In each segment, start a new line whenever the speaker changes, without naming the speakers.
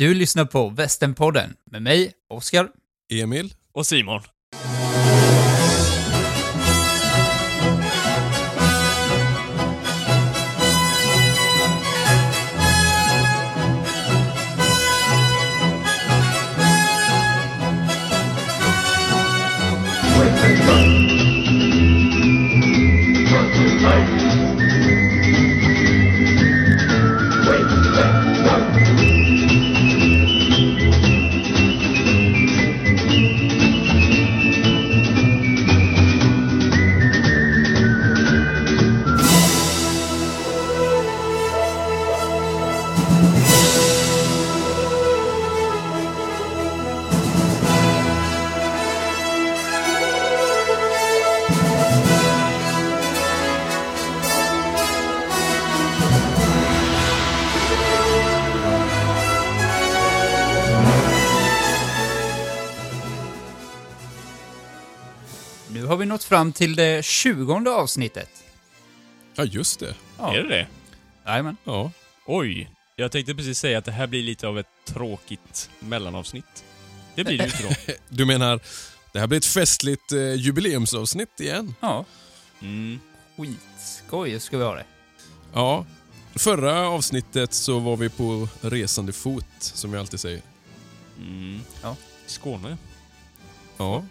Du lyssnar på Västernpodden med mig, Oskar.
Emil?
Och Simon.
Fram till det tjugonde avsnittet.
Ja, just det.
Ja.
Är det det?
Jajamän.
Ja.
Oj. Jag tänkte precis säga att det här blir lite av ett tråkigt mellanavsnitt. Det blir det ju inte då.
Du menar, det här blir ett festligt eh, jubileumsavsnitt igen?
Ja,
Mm.
skitskoj ska vi ha det.
Ja. Förra avsnittet så var vi på resande fot, som jag alltid säger.
Mm.
Ja.
Skåne.
Ja,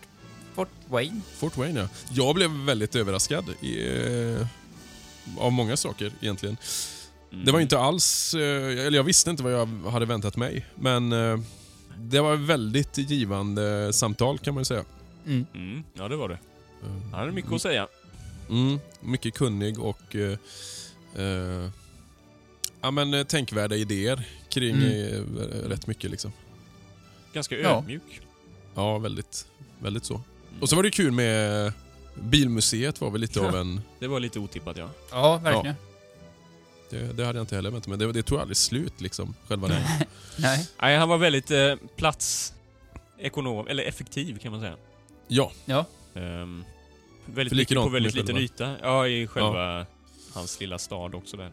Fort Wayne.
Fort Wayne ja. Jag blev väldigt överraskad i, eh, av många saker egentligen.
Mm.
Det var inte alls, eh, eller jag visste inte vad jag hade väntat mig, men eh, det var ett väldigt givande samtal kan man ju säga.
Mm.
Mm. Ja, det var det.
Eh,
Han hade mycket att säga.
Mm, mycket kunnig och eh, eh, ja, men, eh, tänkvärda idéer kring
Mm.
eh, rätt mycket. Liksom.
Ganska
Ja.
ödmjuk.
Ja, väldigt, väldigt så. Och så var det kul med Bilmuseet var väl lite av en...
Det var lite otippat, ja.
Ja, verkligen.
Det, det hade jag inte heller väntat mig. Det, det tog aldrig slut liksom, själva det.
Nej.
Nej, han var väldigt eh, plats... Ekonom... Eller effektiv, kan man säga.
Ja,
Ja.
Um, väldigt mycket på väldigt liten
själva-
yta. Ja, i själva hans lilla stad också där.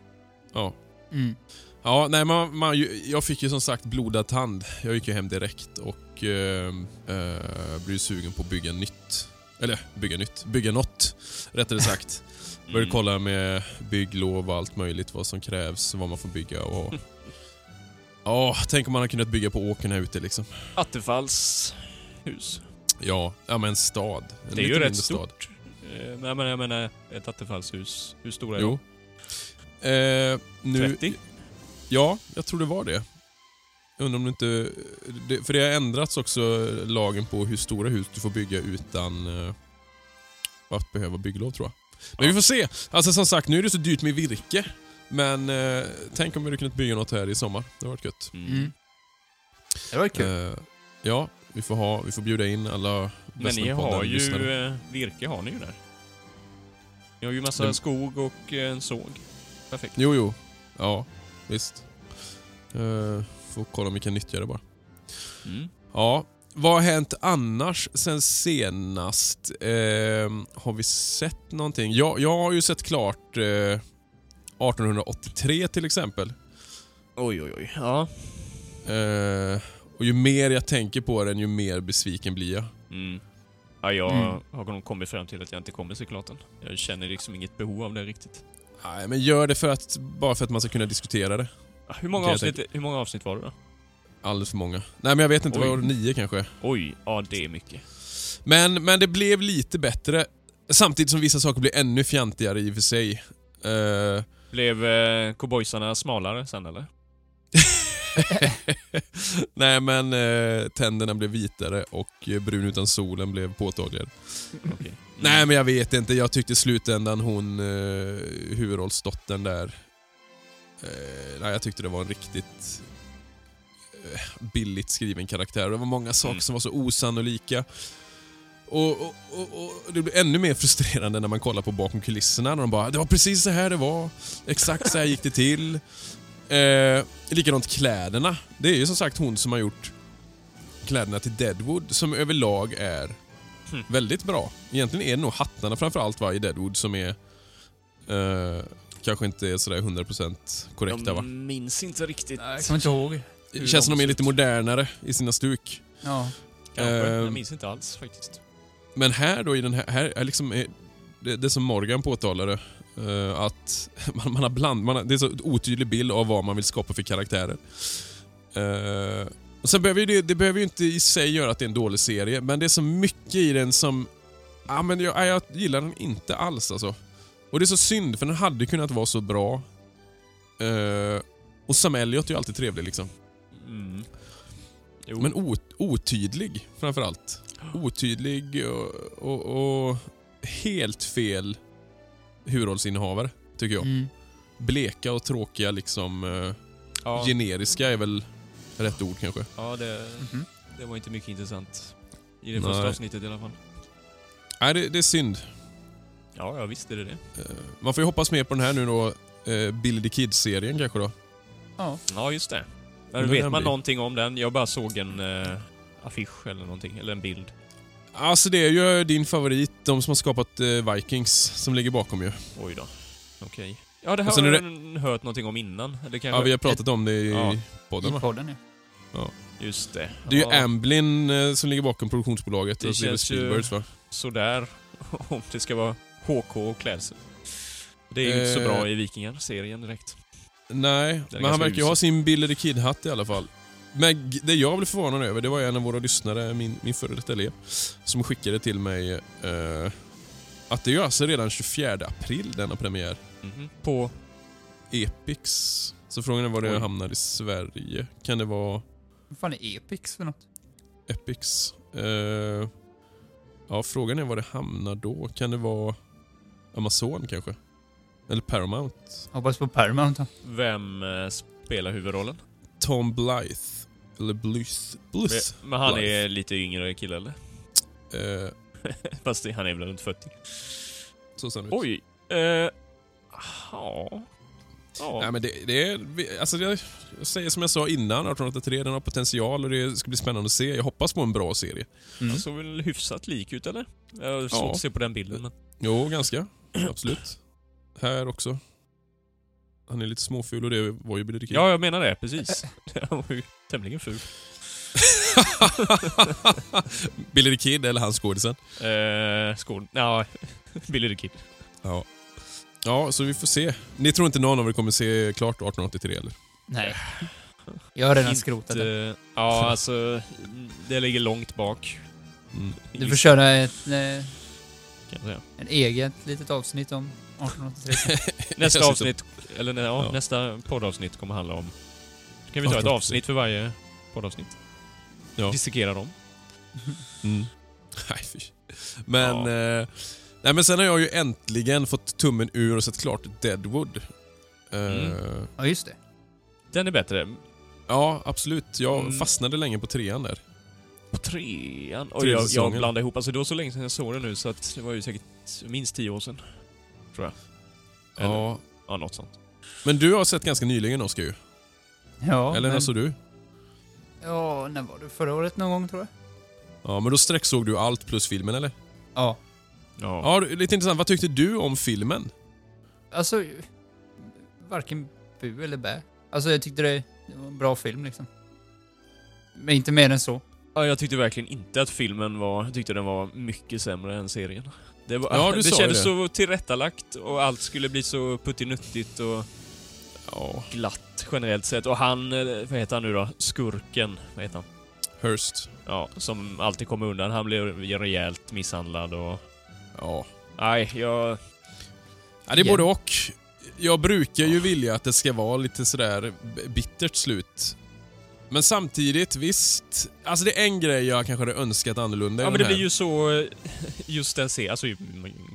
ja.
Mm.
Ja, nej, man, man, jag fick ju som sagt blodad tand. Jag gick ju hem direkt och eh, eh, blev sugen på att bygga nytt. Eller bygga nytt, bygga något rättare sagt. Började
Mm.
kolla med bygglov och allt möjligt, vad som krävs, vad man får bygga och... Ja, tänk om man hade kunnat bygga på åkern här ute liksom.
Attefalls hus.
Ja, ja men en stad. En
Det är ju rätt stort. Eh, Nej, men jag menar, ett Attefallshus. Hur stora är
Jo. Eh, nu,
30?
Ja, jag tror det var det. Jag undrar om det inte... Det, för det har ändrats också, lagen på hur stora hus du får bygga utan eh, att behöva bygglov tror jag. Men
Ja.
vi får se. Alltså som sagt, nu är det så dyrt med virke. Men eh, tänk om vi hade kunnat bygga något här i sommar. Det hade varit gött.
Mm.
Mm. Det var kul.
Eh, ja, vi får, ha, vi får bjuda in alla
Men ni har ju... eh, Virke har ni ju där. Ni har ju massa
Det-
skog och en såg. Perfekt.
Jo, jo. Ja, visst. Eh, får kolla om vi kan nyttja det bara.
Mm.
Ja, vad har hänt annars sen senast? Eh, har vi sett någonting? Jag, jag har ju sett klart eh, 1883 till exempel.
Oj, oj, oj. Ja.
Eh, och ju mer jag tänker på den, ju mer besviken blir jag.
Mm. Ja, jag
Mm.
har nog kommit fram till att jag inte kommer se klart den. Jag känner liksom inget behov av det riktigt.
Nej, men gör det för att, bara för att man ska kunna diskutera det.
Ja, Hur många, avsnitt, hur många avsnitt var det då?
Alldeles för många. Nej, men jag vet inte,
Oj.
var det, nio kanske?
Oj, ja det är mycket.
Men, men det blev lite bättre. Samtidigt som vissa saker blev ännu fjantigare i och för sig. Eh,
Blev eh, cowboysarna smalare sen eller?
Nej men eh, tänderna blev vitare och brun utan solen blev påtagligare.
Okej.
Nej men jag vet inte, jag tyckte i slutändan hon, eh, huvudrollsdottern där, eh, nej jag tyckte det var en riktigt eh, billigt skriven karaktär. Det var många saker
Mm.
som var så osannolika. Och, och, och, och Det blir ännu mer frustrerande när man kollar på bakom kulisserna. När de bara “Det var precis så här det var. Exakt så här gick det till”. Eh, likadant kläderna. Det är ju som sagt hon som har gjort kläderna till Deadwood, som överlag är
Hmm.
väldigt bra. Egentligen är det nog hattarna framförallt va, i Deadwood som är eh, kanske inte är sådär 100% korrekta va?
Jag minns inte riktigt.
Nej, jag kommer inte ihåg.
Det känns som de är lite modernare i sina stuk.
Ja.
Kanske.
Eh,
Jag minns inte alls faktiskt.
Men här då i den här, här är liksom är det, det som Morgan påtalade, eh, att man, man har bland, man har, det är så otydlig bild av vad man vill skapa för karaktärer. Uh, och sen behöver ju det, det behöver ju inte i sig göra att det är en dålig serie, men det är så mycket i den som... Ja, men jag, jag gillar den inte alls alltså. Och det är så synd, för den hade kunnat vara så bra. Eh, och Sam Elliot är ju alltid trevlig liksom.
Mm. Jo.
Men o, otydlig framförallt. Otydlig och, och, och helt fel huvudrollsinnehavare, tycker jag.
Mm.
Bleka och tråkiga, liksom eh,
ja,
generiska är väl rätt ord kanske.
ja det,
Mhm.
det var inte mycket intressant. I det
Nej.
första avsnittet i alla fall.
Nej, det, det är synd.
Ja, ja visst är det det.
Eh, man får ju hoppas mer på den här nu då, eh, Billy the Kid-serien kanske då.
Ja.
Ja, just det.
Men
Men vet man
blir-
någonting om den? Jag bara såg en eh, affisch eller någonting, eller en bild.
Alltså det är ju din favorit, de som har skapat eh, Vikings, som ligger bakom ju.
Oj då. Okej. Ja, det har jag hört någonting om innan. Eller kanske...
Ja, vi har pratat om det i
Ja.
podden
I podden ja.
Just det.
Det är ju
ja,
Amblin eh, som ligger bakom produktionsbolaget.
Det
och så är det
känns ju-
Spielbergs va?
Sådär. Om det ska vara HK och klädsel. Det är ju inte så
Eh.
bra i Vikingar-serien direkt.
Nej, men han verkar ju ha sin Billy the Kid-hatt i alla fall. Men det jag blev förvånad över, det var ju en av våra lyssnare, min, min före detta elev, som skickade till mig eh, att det är ju alltså redan 24 april denna premiär.
Mhm. På...
Epix. Så frågan är var det
Oj.
hamnar i Sverige. Kan det vara
Vad fan är Epix för något?
Epix? Eh, ja, frågan är var det hamnar då. Kan det vara Amazon kanske? Eller Paramount?
Hoppas på Paramount då.
Vem eh, spelar huvudrollen?
Tom Blythe. Eller Blythe. Blythe.
Men han
Blythe.
är lite yngre kille eller?
Eh,
Fast det- han är väl runt 40?
så ser han ut.
Oj. Eh, ja. Ja.
Nej, men det, det är... Alltså det, jag säger som jag sa innan, 1883, den har potential och det ska bli spännande att se. Jag hoppas på en bra serie.
Mm.
Han såg väl hyfsat lik ut eller? Jag har svårt
Ja.
att se på den bilden men...
Jo, ganska. Absolut. Här också. Han är lite småful och det var ju Billy Kid.
Ja, jag menar det. Precis. Han var ju tämligen ful.
Billy the Kid eller han skådisen.
Eh, skål. Ja, Billy the Kid.
Ja. Ja, så vi får se. Ni tror inte någon av er kommer se klart 1883 eller?
Nej. Jag har redan
Inte-
skrotat det.
Ja, alltså... Det ligger långt bak.
Mm.
Du får köra ett, eh,
kan jag säga.
en eget litet avsnitt om 1883.
Nästa avsnitt, eller nej, ja,
Ja.
nästa poddavsnitt kommer handla om... Då kan vi ta ett
1883.
avsnitt för varje poddavsnitt.
Ja.
Dissekera dem.
Mm. Nej, fy. Men... Eh, nej, men sen har jag ju äntligen fått tummen ur och sett klart Deadwood.
Mm.
Ja, just det.
Den är bättre.
Ja, absolut. Jag
Mm.
fastnade länge på trean där.
På trean? Och
Tredje
jag, jag blandade ihop, alltså det var så länge sedan jag såg den nu så att det var ju säkert minst tio år sedan. Tror jag. Eller, ja.
Ja.
något sånt.
Men du har sett ganska nyligen Oskar ju.
Ja,
Eller när
men,
såg du?
Ja, när var det? Förra året någon gång tror jag?
Ja, men då sträcksåg du allt plus filmen eller?
Ja.
Ja.
Ja, lite intressant. Vad tyckte du om filmen?
Alltså, varken bu eller bä. Alltså jag tyckte det, det var en bra film liksom. Men inte mer än så.
Ja, jag tyckte verkligen inte att filmen var... Jag tyckte den var mycket sämre än serien. Det, var,
Ja, du
det
sa
kändes
det.
så tillrättalagt och allt skulle bli så puttinuttigt och
Ja,
glatt generellt sett. Och han, eh, vad heter han nu då? Skurken, vad heter han?
Hurst.
Ja, som alltid kommer undan. Han blev rejält misshandlad och...
Ja.
Nej, jag...
ja det är både och. Jag brukar ju vilja att det ska vara lite sådär bittert slut. Men samtidigt, visst. Alltså det är en grej jag kanske hade önskat annorlunda
Ja, men det
här.
blir ju så... eh, Just den serien, alltså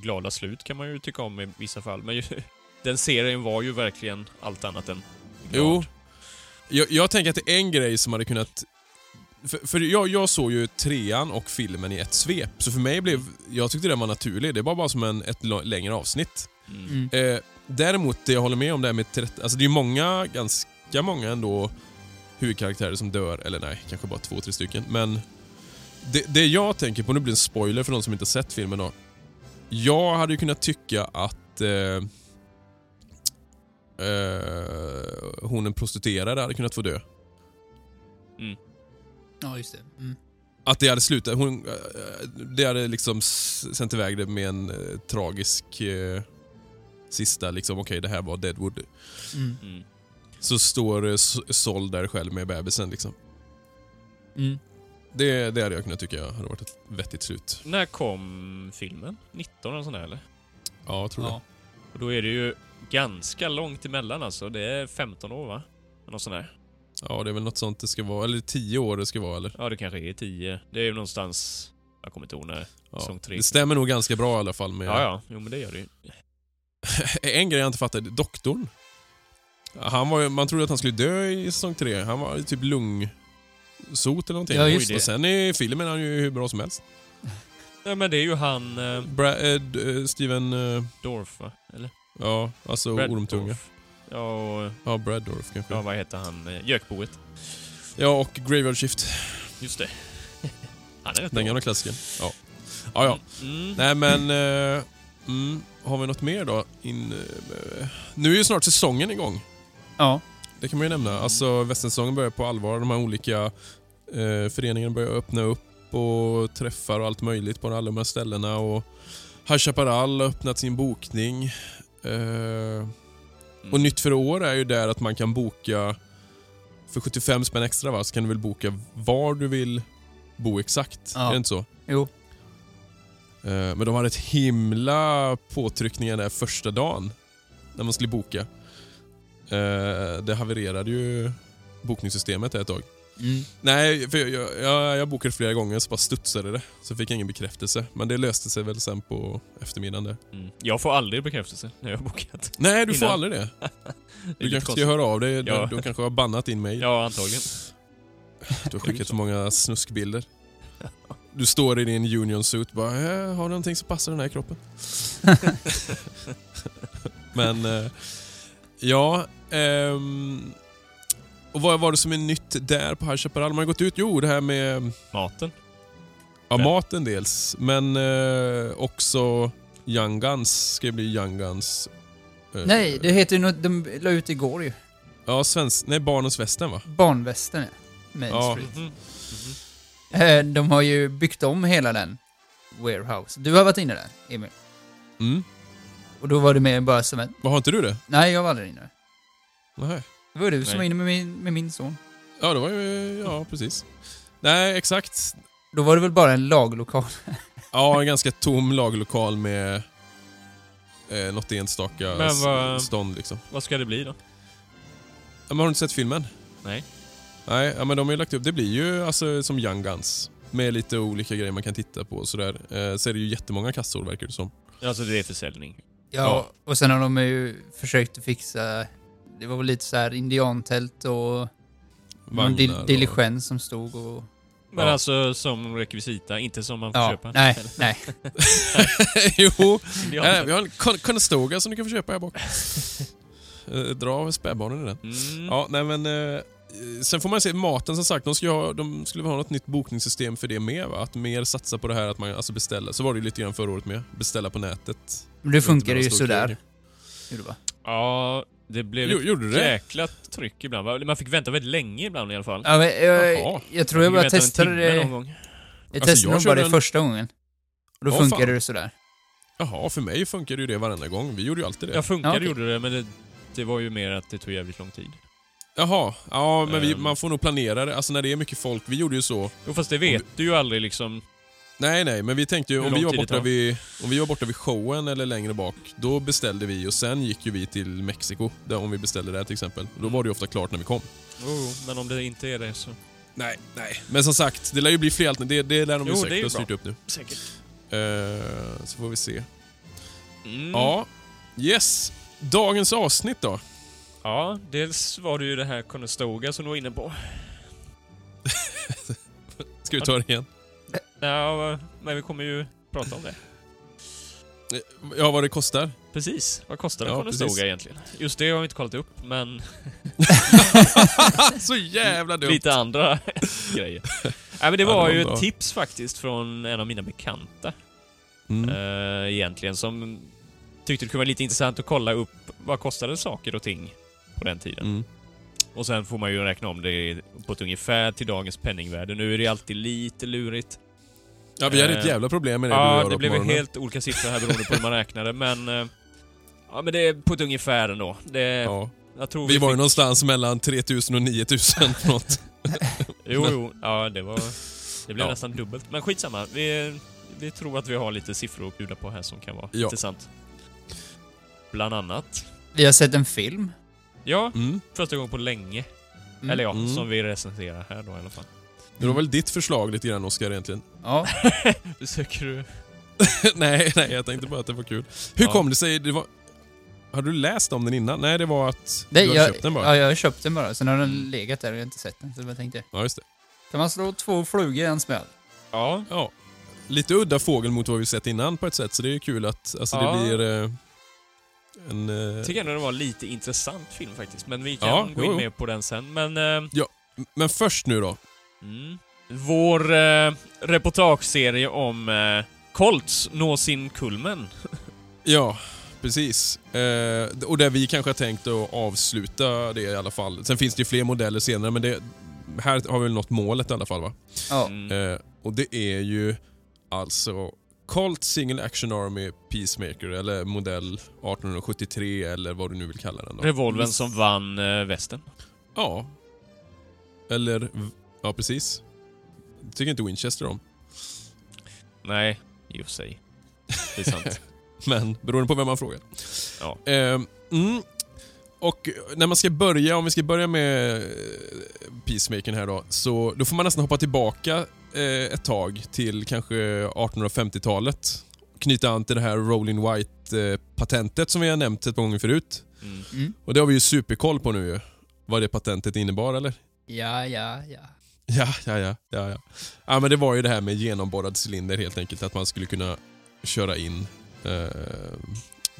glada slut kan man ju tycka om i vissa fall, men ju, den serien var ju verkligen allt annat än glad.
Jo. Jag, jag tänker att det är en grej som hade kunnat... För, för jag, jag såg ju trean och filmen i ett svep, så för mig blev... Jag tyckte den var naturlig. Det var bara som en, ett längre avsnitt.
Mm.
Mm.
Eh, däremot, det jag håller med om det här med... Alltså det är ju många, ganska många ändå, huvudkaraktärer som dör. Eller nej, kanske bara två, tre stycken. Men det, det jag tänker på, nu blir det en spoiler för de som inte har sett filmen då. Jag hade ju kunnat tycka att... Eh, eh, hon en prostituerade hade kunnat få dö.
Mm.
Ja, just det. Mm.
Att det hade slutat, hon, eh, det hade liksom sänt iväg det med en eh, tragisk eh, sista, liksom okej det här var Deadwood.
Mm.
Mm.
Så står eh, Sol där själv med bebisen liksom.
Mm.
Det, det hade jag kunnat tycka hade varit ett vettigt slut.
När kom filmen? 19 eller sånt där eller?
Ja, jag tror
Ja.
Och då är det ju ganska långt emellan alltså. Det är 15 år va? Något sånt där.
Ja, det är väl något sånt det ska vara. Eller tio år det ska vara eller?
Ja, det kanske är 10. Det är ju någonstans... Jag kommer inte ihåg när.
Ja.
Säsong tre.
Det stämmer nog ganska bra i alla fall med...
Ja, ja. Jo, men det gör det ju.
en grej jag inte fattade, doktorn. Han var ju, man trodde att han skulle dö i säsong tre. Han var ju typ lungsot eller någonting.
Ja, just
det.
Och sen i filmen är han ju hur bra som helst.
Ja, men det är ju han... Eh,
Bra, eh, eh, Steven... Eh,
Dorf va? Eller?
ja, alltså
Brad
ormtunga.
Dorf. Ja, och...
Ja, Brad Dorf kanske.
Ja,
Ja,
vad heter han? Eh, Gökboet.
och Graveyard Shift.
Just det. han är rätt
Den gamla klassikern. Ja. Ja, ja.
Mm.
Nej men... Eh, mm, har vi något mer då? In, eh, nu är ju snart säsongen igång.
Ja.
Det kan man ju nämna. Alltså västernsäsongen börjar på allvar. De här olika eh, föreningarna börjar öppna upp och träffar och allt möjligt på alla de här ställena. Och High Chaparral har öppnat sin bokning. Eh,
Mm.
och nytt för år är ju där att man kan boka för 75 spänn extra va, så kan du väl boka var du vill bo exakt.
Ja.
Är det inte så?
Jo.
Eh, Men de hade ett himla påtryckningar där första dagen när man skulle boka. Eh, Det havererade ju bokningssystemet ett tag.
Mm.
Nej, för jag, jag, jag, jag bokade flera gånger så bara studsade det. Så fick jag ingen bekräftelse. Men det löste sig väl sen på eftermiddagen där.
Mm. Jag får aldrig bekräftelse när jag har bokat.
Nej, du får
Innan.
aldrig det.
Det
Du kanske ska höra av dig.
Ja.
Du, du kanske har bannat din mail.
Ja, antagligen.
Du har skickat för många snuskbilder. Du står i din union suit bara "Eh, “Har du någonting som passar den här kroppen?” Men, eh, ja. ehm, och vad var det som är nytt där på High Chaparral? Man har gått ut, jo det här med
Maten.
ja,
Ja.
maten dels, men eh, också Young Guns ska bli Young Guns. Eh,
Nej, det heter ju något, de la ut igår ju.
Ja, svensk, nej Barnens Västern va?
Barnvästen, ja. Main
Ja.
Street.
Mhm.
Eh, De har ju byggt om hela den warehouse. Du har varit inne där, Emil.
Mm.
Och då var du med bara som ett...
Vad har inte du det?
Nej, jag var aldrig inne.
Nej.
Det var du som
Nej.
var inne med min, med min son.
Ja, det var ju, ja precis. Nej, exakt.
Då var det väl bara en laglokal.
Ja, en ganska tom lagerlokal med eh, något enstaka
Men vad-
stånd liksom.
Vad ska det bli då?
Ja, men har du inte sett filmen?
Nej.
Nej, ja, men de har ju lagt upp, det blir ju alltså som Young Guns. Med lite olika grejer man kan titta på och sådär. Eh, så är det ju jättemånga kassor verkar det som.
Alltså det är försäljning.
Ja, och sen har de ju försökt att fixa... Det var väl lite så här indiantält och någon dil- diligens som stod och...
Men
Ja.
alltså som rekvisita, inte som man får
Ja,
köpa.
nej, nej.
jo,
Ja.
vi har en Con- Conestoga som du kan få köpa här bak. Eh, Dra av spädbarnen i den.
Mm.
Ja, nej men... Eh, sen får man se maten som sagt. De skulle, ha, de skulle ha något nytt bokningssystem för det med. Va? Att mer satsa på det här att man alltså beställer. Så var det ju lite grann förra året med. Beställa på nätet.
Men det funkar ju sådär. Gjorde det va?
Ja, det blev
Jo,
ett
gjorde du det?
jäkla tryck ibland. Man fick vänta väldigt länge ibland i alla fall.
Ja, men, jag,
Jaha.
jag tror jag bara testade det...
någon gång.
Jag
Alltså,
testade
jag
nog bara det
en-
första gången. Och då
Åh,
funkade
fan.
det sådär.
Jaha, för mig funkade ju det varenda gång. Vi gjorde ju alltid det.
Jag funkade
Ja, okej.
gjorde det, men det, det var ju mer att det tog jävligt lång tid.
Jaha, ja men vi,
Ehm.
man får nog planera det. Alltså när det är mycket folk. Vi gjorde ju så.
Jo, fast det vet du ju aldrig liksom.
Nej, nej, men vi tänkte ju
Hur
om vi, var borta vid, om vi var borta vid showen eller längre bak, då beställde vi och sen gick ju vi till Mexiko, där, om vi beställde där till exempel. Då var det ju ofta klart när vi kom.
Oh, men om det inte är det så...
Nej, nej. Men som sagt, det lär ju bli fler alternativ. Det, det lär de ju
Jo, det är
säkert
ju
ha styrt
bra.
upp nu.
Säkert.
Eh, så får vi se.
Mm.
Ja, yes. Dagens avsnitt då?
Ja, dels var det ju det här Conestoga som du var inne på.
Ska vi ta det igen?
Ja, men vi kommer ju prata om det.
Ja, vad det kostar?
Precis. Vad kostar en
Ja,
Conestoga egentligen? Just det har vi inte kollat upp, men
så jävla dumt.
lite andra grejer. Nej, men det
Ja, det
var
var
ju ett tips faktiskt från en av mina bekanta.
Mm.
eh, egentligen, som tyckte det kunde vara lite intressant att kolla upp vad kostade saker och ting på den tiden.
Mm.
Och sen får man ju räkna om det på ett ungefär till dagens penningvärde. Nu är det alltid lite lurigt.
Ja, vi hade ett
Eh,
jävla problem med det
Ja, det blev ju
morgonen.
helt olika siffror här beroende på hur man räknade, men... eh, Ja, men det är på ett ungefär ändå. Det,
Ja.
jag tror
Vi var ju
fick-
någonstans mellan 3000 och 9000 på något.
Jo, jo. Ja, det var... Det blev
Ja.
nästan dubbelt. Men skitsamma. Vi, vi tror att vi har lite siffror att bjuda på här som kan vara
Ja.
intressant. Bland annat.
Vi har sett en film.
Ja,
Mm.
första gången på länge.
Mm.
Eller ja,
Mm.
som vi recenserar här då i alla fall.
Det var väl ditt förslag lite grann Oskar egentligen?
Ja,
Söker du...
nej, nej, jag tänkte bara att det var kul. Hur
Ja.
kom det sig? Det var... Har du läst om den innan? Nej, det var att
det,
du har
jag,
köpt den bara?
ja, jag har köpt den bara. Sen har den legat där och jag har inte sett den. Så jag tänkte,
Ja, just det.
kan man slå två flugor i en smäll?
Ja.
Ja. Lite udda fågel mot vad vi sett innan på ett sätt, så det är ju kul att alltså,
Ja.
det blir eh, en... Eh,
Jag tycker ändå det var en lite intressant film faktiskt. Men vi kan
Ja,
gå
jo,
in
jo.
mer på den sen. Men... Eh,
men först nu då.
Mm. Vår eh, reportageserie om eh, Colts når sin kulmen.
Ja, precis. Eh, och där vi kanske har tänkt att avsluta det i alla fall. Sen finns det ju fler modeller senare, men det, här har vi väl nått målet i alla fall va?
Ja.
Mm.
Eh, och det är ju alltså Colt Single Action Army Peacemaker, eller modell 1873 eller vad du nu vill kalla den då.
Revolven som vann eh, västen.
Ja. Eller, ja precis. Det tycker inte Winchester om.
Nej, i och för sig. Det är sant.
Men beroende på vem man frågar.
Ja.
Eh, mm. Och när man ska börja, om vi ska börja med eh, Peacemakern här då, så då får man nästan hoppa tillbaka eh, ett tag till kanske 1850-talet. Knyta an till det här Rolling White-patentet som vi har nämnt ett par gånger förut.
Mm.
Mm.
Och det har vi ju superkoll på nu ju. Vad det patentet innebar eller?
Ja, ja, ja.
Ja, ja, ja, ja, ja. Ja, men det var ju det här med genomborrad cylinder helt enkelt. Att man skulle kunna köra in eh,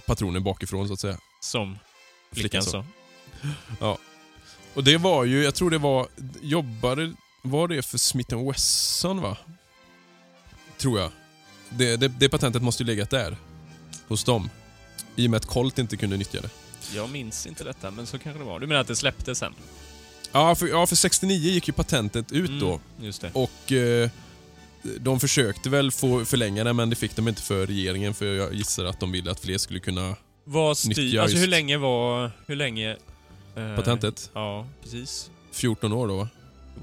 patronen bakifrån så att säga.
Som
Flickan sa.
sa.
Och det var ju, jag tror det var, jobbade, var det för Smith Wesson va? Tror jag. Det, det, det patentet måste ju legat där. Hos dem. I och med att Colt inte kunde nyttja det.
Jag minns inte detta, men så kanske det var. Du menar att det släpptes sen?
Ja, för, ja, för 69 gick ju patentet ut då.
Mm, det.
Och eh, de försökte väl få förlänga det men det fick de inte för regeringen för jag gissar att de ville att fler skulle kunna...
Vad styr...
Nyttja
Alltså hur länge var... Hur länge... eh,
Patentet?
Ja, precis.
14 år då va?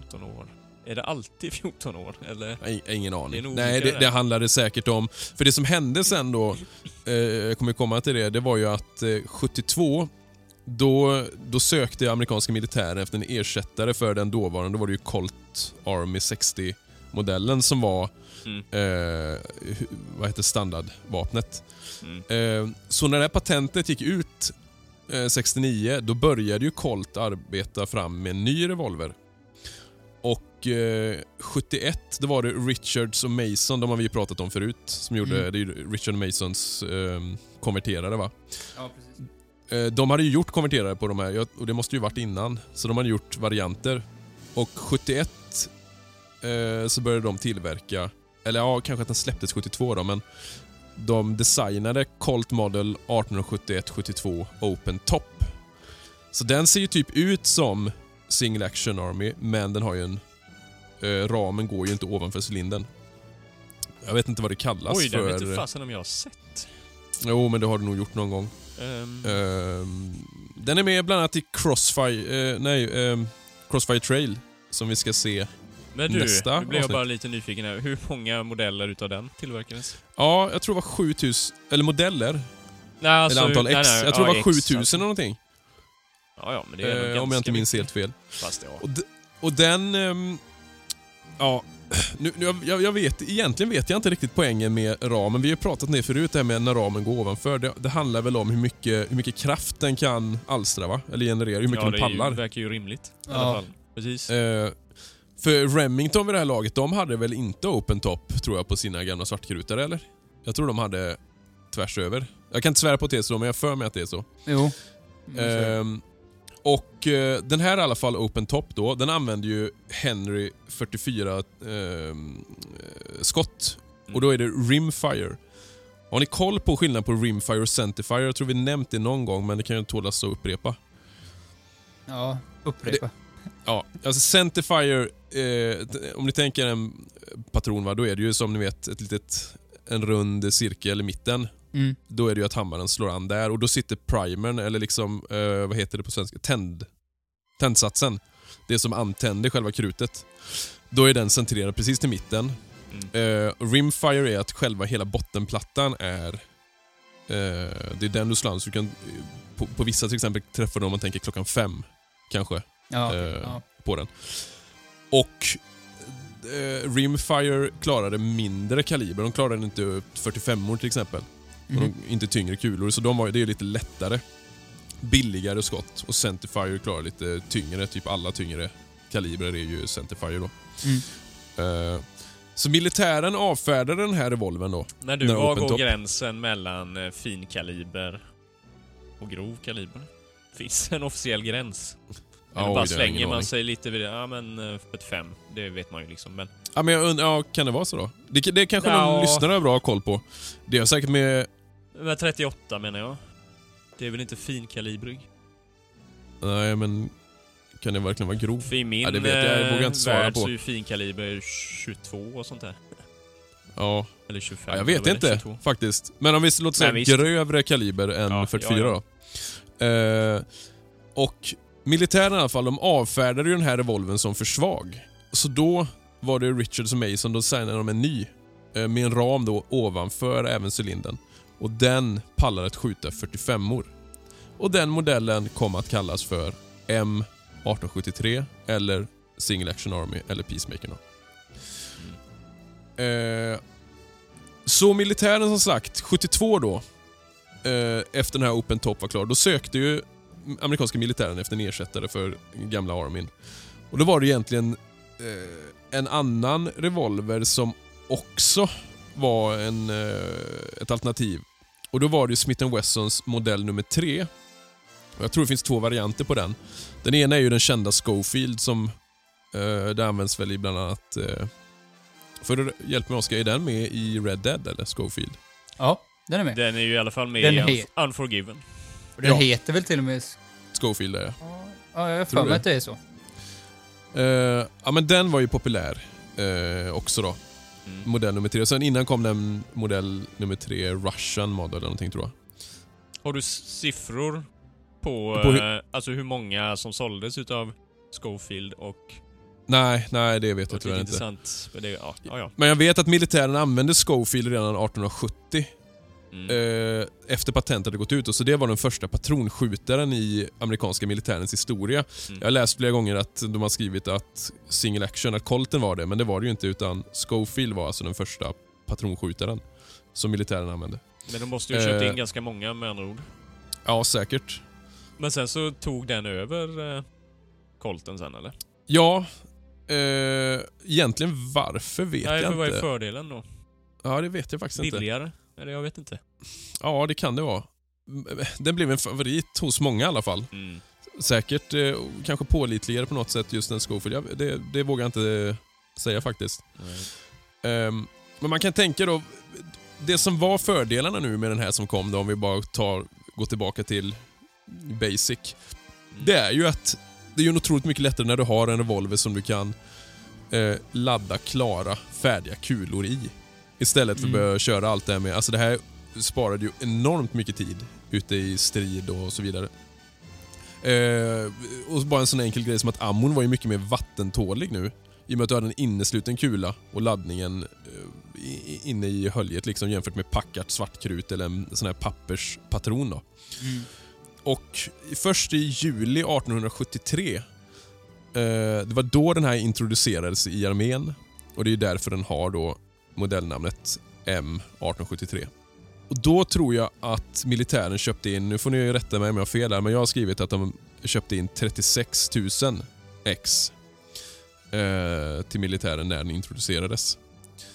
14 år. Är det alltid 14 år? Eller?
Nej, ingen
Det
aning.
nog
Nej, det,
det.
det handlade säkert om... För det som hände sen då, eh, jag kommer komma till det, det var ju att eh, 72 då, då sökte amerikanska militären efter en ersättare för den dåvarande, då var det ju Colt Army 60-modellen som var
Mm.
eh, vad heter standardvapnet.
Mm.
Eh, så när det här patentet gick ut eh, 69, då började ju Colt arbeta fram med en ny revolver. Och eh, 71, då var det Richards och Mason, de har vi ju pratat om förut, som gjorde,
Mm.
det Richard Masons eh, konverterare va.
Ja, precis.
Eh, de hade ju gjort konverterare på de här, och det måste ju varit innan, så de hade gjort varianter. Och 71 eh, så började de tillverka, eller ja, kanske att den släpptes 72 då, men de designade Colt Model 1871-72 Open Top. Så den ser ju typ ut som Single Action Army, men den har ju en... Eh, ramen går ju inte ovanför cylindern. Jag vet inte vad det kallas
Oj, den
för...
vet inte fasen om jag har sett.
Jo, men det har du nog gjort någon gång.
Ehm,
Ehm, den är med bland annat i Crossfire, eh, nej, ehm, Crossfire Trail som vi ska se.
men du,
nästa
nu blir jag bara lite nyfiken här. Hur många modeller utav den tillverkades?
Ja, jag tror det var 7000, eller modeller,
Nej, alltså,
eller antal
nej,
X.
nej,
jag tror
ja,
det var
X,
7000
alltså.
eller någonting.
Ja, ja, men det är
Eh, om jag inte minns helt fel.
Fast ja.
Och, och den... ehm, ja, nu, nu, jag, jag vet, egentligen vet jag inte riktigt poängen med ramen. Vi har pratat det förut, det här med när ramen går ovanför. Det, det handlar väl om hur mycket, hur mycket kraft den kan alstra, va? Eller generera, hur mycket
ja,
den
det
pallar.
verkar ju rimligt. I
Ja.
alla fall. Precis.
Eh, för Remington vid det här laget, de hade väl inte open top tror jag på sina gamla svartkrutare eller? Jag tror de hade tvärs över. Jag kan inte svära på att det är så, men jag för mig att det är så.
Jo. Mm,
Ehm, och eh, den här i alla fall, Open Top då, den använder ju Henry 44 ehm, eh, skott.
Mm.
Och då är det Rimfire. Har ni koll på skillnaden på Rimfire och Centerfire? Jag tror vi nämnt det någon gång, men det kan ju tålas att upprepa.
Ja, upprepa.
Ja, alltså Centerfire, eh, om ni tänker en patron, va, då är det ju som ni vet ett litet, en rund cirkel i mitten.
Mm.
Då är det ju att hammaren slår an där och då sitter primern, eller liksom, eh, vad heter det på svenska? Tänd, tändsatsen. Det som antänder själva krutet. Då är den centrerad precis till mitten.
Mm.
Eh, rimfire är att själva hela bottenplattan är... Eh, det är den du slår an, så du kan på, på vissa till exempel träffa den om man tänker klockan fem, kanske
Ja,
Eh,
ja.
på den. Och eh, Rimfire klarade mindre kaliber. De klarade inte upp 45 år till exempel. Och
Mhm.
de, inte tyngre kulor, så de var, det är lite lättare. Billigare skott. Och Centerfire klarar lite tyngre, typ alla tyngre kalibrer är ju Centerfire då.
Mm.
Eh, så militären avfärdade den här revolvern då.
När du,
När
var går
top.
gränsen mellan eh, fin kaliber och grov kaliber? Finns en officiell gräns?
Ja,
Eller bara slänger man
aning.
sig lite vid det? Ja men eh, 45, det vet man ju liksom. Men
Ja, men jag und- ja, kan det vara så då? Det, det kanske
Ja.
någon lyssnare har bra koll på. Det har säkert med...
men 38 menar jag. Det är väl inte finkalibrig?
Nej, men... Kan det verkligen vara grov?
För i min
Ja, det vet jag. Jag vågar
eh,
inte svara
värld
på.
så är ju finkaliber 22 och sånt där.
Ja,
Eller 25.
ja jag vet inte
22.
faktiskt. Men om vi låter säga
visst.
grövre kaliber än
Ja,
44
ja,
då. Eh, och militären i alla fall, de avfärdade ju den här revolven som för svag. Så då var det Richards och Mason, då signade de en ny. eh, Med en ram då ovanför även cylindern. Och den pallar att skjuta 45 or Och den modellen kom att kallas för M1873 eller Single Action Army eller Peacemaker. Eh, så militären som sagt, 72 då, eh, efter den här Open Top var klar, då sökte ju amerikanska militären efter en ersättare för gamla Armin. Och då var det egentligen eh, en annan revolver som också var en, eh, ett alternativ. Och då var det Smith Wessons modell nummer 3. Och jag tror det finns två varianter på den. Den ena är ju den kända Schofield som eh, det används väl i bland annat eh, för hjälp mig Oskar, är den med i Red Dead eller Schofield?
Ja, den är med.
Den är ju i alla fall med
Den
i
he-
Unf- Unforgiven.
Och den
Ja.
heter väl till och med...
Schofield är det.
Ja, jag har för mig att det är så.
Eh, ja men den var ju populär eh, också då.
Mm.
Modell nummer tre. Sen innan kom den modell nummer tre, Russian model eller någonting tror jag.
Har du siffror på,
På hur-
eh, alltså hur många som såldes utav Schofield och...
Nej, nej det vet jag
och
tyvärr inte.
för det, ja, ja, ja.
Men jag vet att militären använde Schofield redan 1870.
Mm.
Eh, efter patentet hade gått ut. Och så det var den första patronskjutaren i amerikanska militärens historia.
Mm.
Jag har läst flera gånger att de har skrivit att single action, att Colten var det, men det var det ju inte utan Schofield var alltså den första patronskjutaren som militären använde.
Men de måste ju ha köpt
eh,
in ganska många med andra ord.
Ja, säkert.
Men sen så tog den över eh, Colten sen eller?
Ja, eh, egentligen varför vet
Nej,
jag
men vad är
inte.
fördelen då?
Ja, det vet jag faktiskt inte.
Billigare? Eller jag vet inte.
Ja, det kan det vara. Den blev en favorit hos många i alla fall.
Mm.
Säkert eh, kanske pålitligare på något sätt just en Schofield. Jag, det, det vågar jag inte säga faktiskt. Ehm, men man kan tänka då, det som var fördelarna nu med den här som kom då, om vi bara tar, går tillbaka till basic.
Mm.
Det är ju att det är otroligt mycket lättare när du har en revolver som du kan eh, ladda klara, färdiga kulor i. Istället för att
Mm.
börja köra allt det här med, alltså det här sparade ju enormt mycket tid ute i strid och så vidare. Eh, och bara en sån enkel grej som att ammon var ju mycket mer vattentålig nu. I och med att du hade en innesluten kula och laddningen eh, inne i höljet liksom jämfört med packat svartkrut eller en sån här papperspatron då.
Mm.
Och först i juli 1873, eh, det var då den här introducerades i armén. Och det är därför den har då modellnamnet M1873. Och då tror jag att militären köpte in, nu får ni rätta mig om jag har fel här, men jag har skrivit att de köpte in 36 000 ex eh, till militären när den introducerades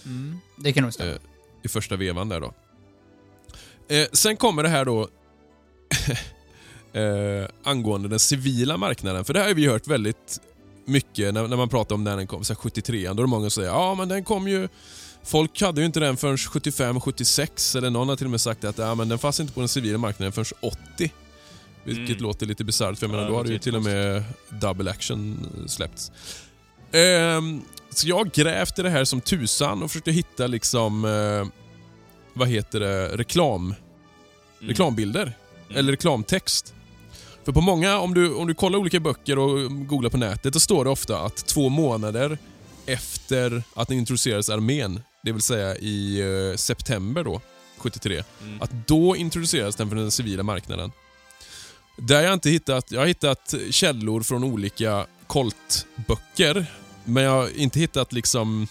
Mm. Det kan nog stämma.
Eh, i första vevan där då. Eh, sen kommer det här då eh, angående den civila marknaden. För det här har vi hört väldigt mycket när, när man pratar om när den kom, så här 73 Då är det många som säger ja men den kom ju Folk hade ju inte den förrän 75, 76 eller någon har till och med sagt att ja, men den fanns inte på den civila marknaden förrän 80. Vilket
Mm.
låter lite bisarrt för jag
Ja,
menar då hade ju till och med double action släppts. Ehm, så jag grävde det här som tusan och försökte hitta liksom, eh, vad heter det, reklam,
Mm.
reklambilder.
Mm.
Eller reklamtext. För på många, om du, om du kollar olika böcker och googlar på nätet, då står det ofta att två månader efter att den introducerades i armén, det vill säga i eh, september då, 73,
Mm.
att då introducerades den för den civila marknaden. Där jag inte hittat, jag har hittat källor från olika koltböcker, men jag har inte hittat liksom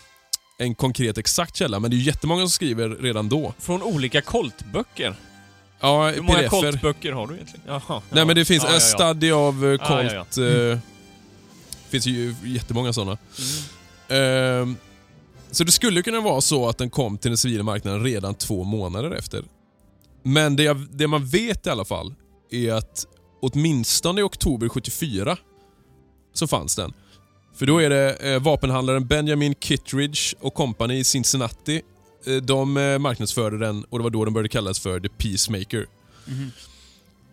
en konkret exakt källa. Men det är ju jättemånga som skriver redan då.
Från olika koltböcker?
Ja,
Hur många koltböcker har du egentligen? Jaha.
Nej men det finns
ja,
en
ja, ja.
study av uh,
Ja, ja,
Colt. eh, finns ju jättemånga sådana.
Mm.
Ehm, så det skulle kunna vara så att den kom till den civila marknaden redan två månader efter. Men det, jag, det man vet i alla fall är att åtminstone i oktober 74 så fanns den. För då är det eh, vapenhandlaren Benjamin Kittredge och company i Cincinnati. Eh, de eh, marknadsförde den och det var då den började kallas för The Peacemaker.
Mhm.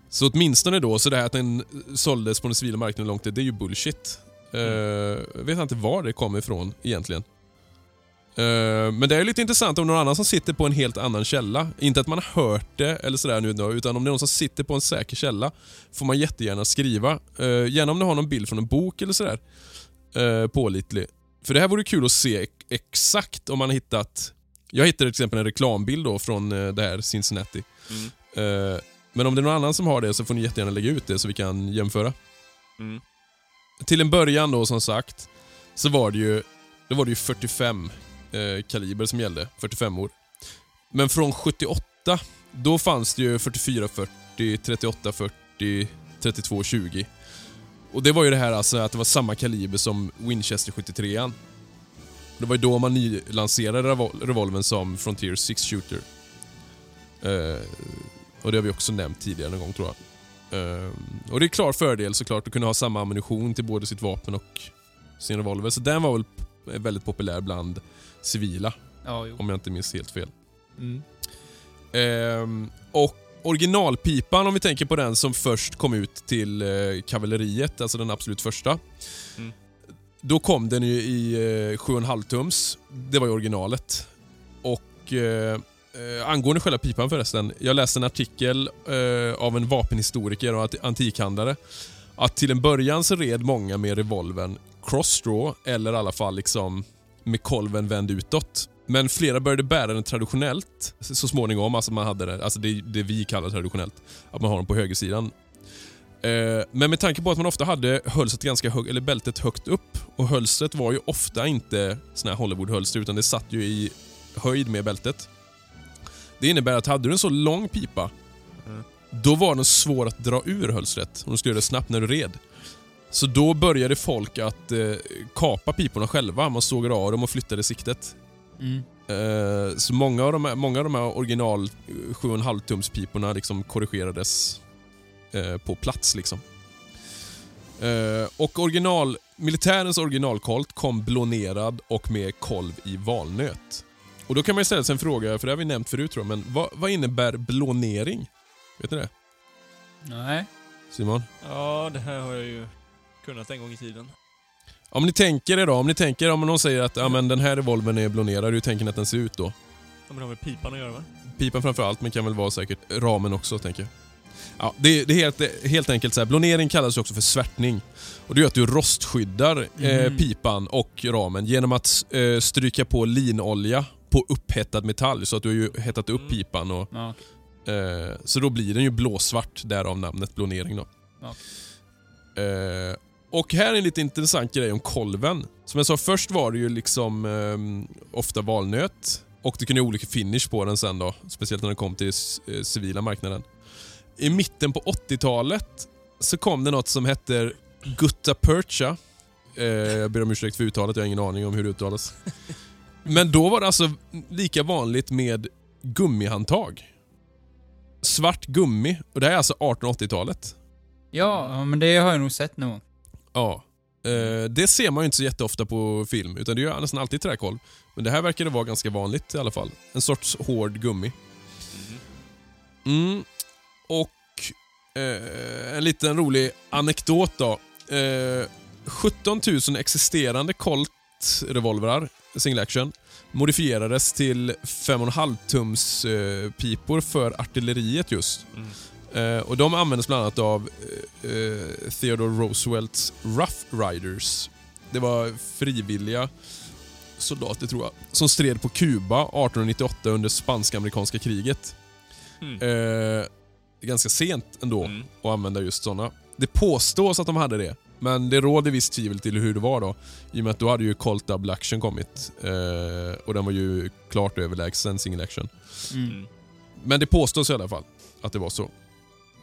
Så åtminstone då, så det här att den såldes på den civila marknaden långt, det är ju bullshit. Eh, jag vet inte var det kommer ifrån egentligen. Eh, men det är lite intressant om någon annan som sitter på en helt annan källa. Inte att man har hört det eller sådär nu utan om det är någon som sitter på en säker källa får man jättegärna skriva. Uh, gärna om du har någon bild från en bok eller sådär. Uh, pålitlig. För det här vore kul att se ex- exakt om man har hittat... Jag hittade till exempel en reklambild då från det här Cincinnati.
Mm.
Eh, men om det är någon annan som har det så får ni jättegärna lägga ut det så vi kan jämföra.
Mm.
Till en början då som sagt, så var det ju, då var det ju 45 eh, kaliber som gällde, 45 år. Men från 78, då fanns det ju 44 40, 38 40, 32 20. Och det var ju det här alltså att det var samma kaliber som Winchester 73an. Det var ju då man nylanserade revol- revolven som Frontier 6 Shooter. Eh, och det har vi också nämnt tidigare någon gång tror jag. Uh, och det är en klar fördel såklart att kunna ha samma ammunition till både sitt vapen och sin revolver. Så den var väl väldigt populär bland civila,
Ja,
om jag inte minns helt fel.
Mm.
Ehm, och originalpipan, om vi tänker på den som först kom ut till eh, kavalleriet, alltså den absolut första.
Mm.
Då kom den ju i eh, 7,5 tums. Det var ju originalet. Och eh, eh, angående själva pipan förresten. Jag läste en artikel eh, av en vapenhistoriker och ant- antikhandlare. Att till en början så red många med revolvern crossdraw, eller i alla fall liksom med kolven vänd utåt. Men flera började bära den traditionellt så småningom, alltså man hade det, alltså det, det vi kallar traditionellt, att man har den på högersidan. Eh, men med tanke på att man ofta hade hölstret ganska högt, eller bältet högt upp och hölstret var ju ofta inte såna här Hollywood-hölster utan det satt ju i höjd med bältet. Det innebär att hade du en så lång pipa,
Mm.
då var den svår att dra ur hölstret om du skulle göra det snabbt när du red. Så då började folk att eh, kapa piporna själva. Man sågade av dem och flyttade siktet.
Mm.
Eh, så många av de här, många av de här original eh, 7,5 tums piporna liksom korrigerades eh, på plats. Liksom. Eh, och original, militärens originalkolt kom blånerad och med kolv i valnöt. Och Då kan man ju ställa sig en fråga, för det har vi nämnt förut tror jag, men vad, vad innebär blånering? Vet ni det?
Nej.
Simon?
Ja, det här har jag ju kunnat en gång i tiden.
Om ni tänker er då, om ni tänker om någon säger att ja, men den här revolvern är blånerad, hur tänker ni att den ser ut då?
Ja, men det har med pipan att göra va?
Pipan framför allt, men kan väl vara säkert ramen också, tänker jag. Ja, det, det är helt, helt enkelt så här. Blånering kallas också för svärtning. Och det gör att du rostskyddar eh,
Mhm.
pipan och ramen genom att eh, stryka på linolja på upphettad metall. Så att du har ju hettat upp
Mm.
pipan. Och,
Ja.
eh, så då blir den ju blåsvart, därav namnet blånering. Då.
Ja.
Och här är en lite intressant grej om kolven. Som jag sa, först var det ju liksom eh, ofta valnöt. Och det kunde ju olika finish på den sen då. Speciellt när den kom till eh, civila marknaden. I mitten på 80-talet så kom det något som hette Gutta Percha. Eh, jag ber om ursäkt för uttalet, jag har ingen aning om hur det uttalas. Men då var det alltså lika vanligt med gummihandtag. Svart gummi. Och det här är alltså 1880-talet.
Ja, men det har jag nog sett någon gång.
Ja. Eh, det ser man ju inte så jätteofta på film, utan det är nästan alltid träkolv. Men det här verkar det vara ganska vanligt i alla fall. En sorts hård gummi.
Mhm.
Mm. Och Eh, en liten rolig anekdot då. Eh, 17 000 existerande Colt-revolvrar, single action, modifierades till 5,5 tums eh, pipor för artilleriet just.
Mm.
Eh, och De användes bland annat av eh, eh, Theodore Roosevelts Rough Riders. Det var frivilliga soldater tror jag, som stred på Kuba 1898 under spansk-amerikanska kriget.
Mm.
Eh, ganska sent ändå
Mm.
att använda just såna. Det påstås att de hade det, men det råder visst tvivel till hur det var då. I och med att då hade ju Colt Double Action kommit. Eh, och den var ju klart överlägsen Single Action.
Mm.
Men det påstås i alla fall att det var så.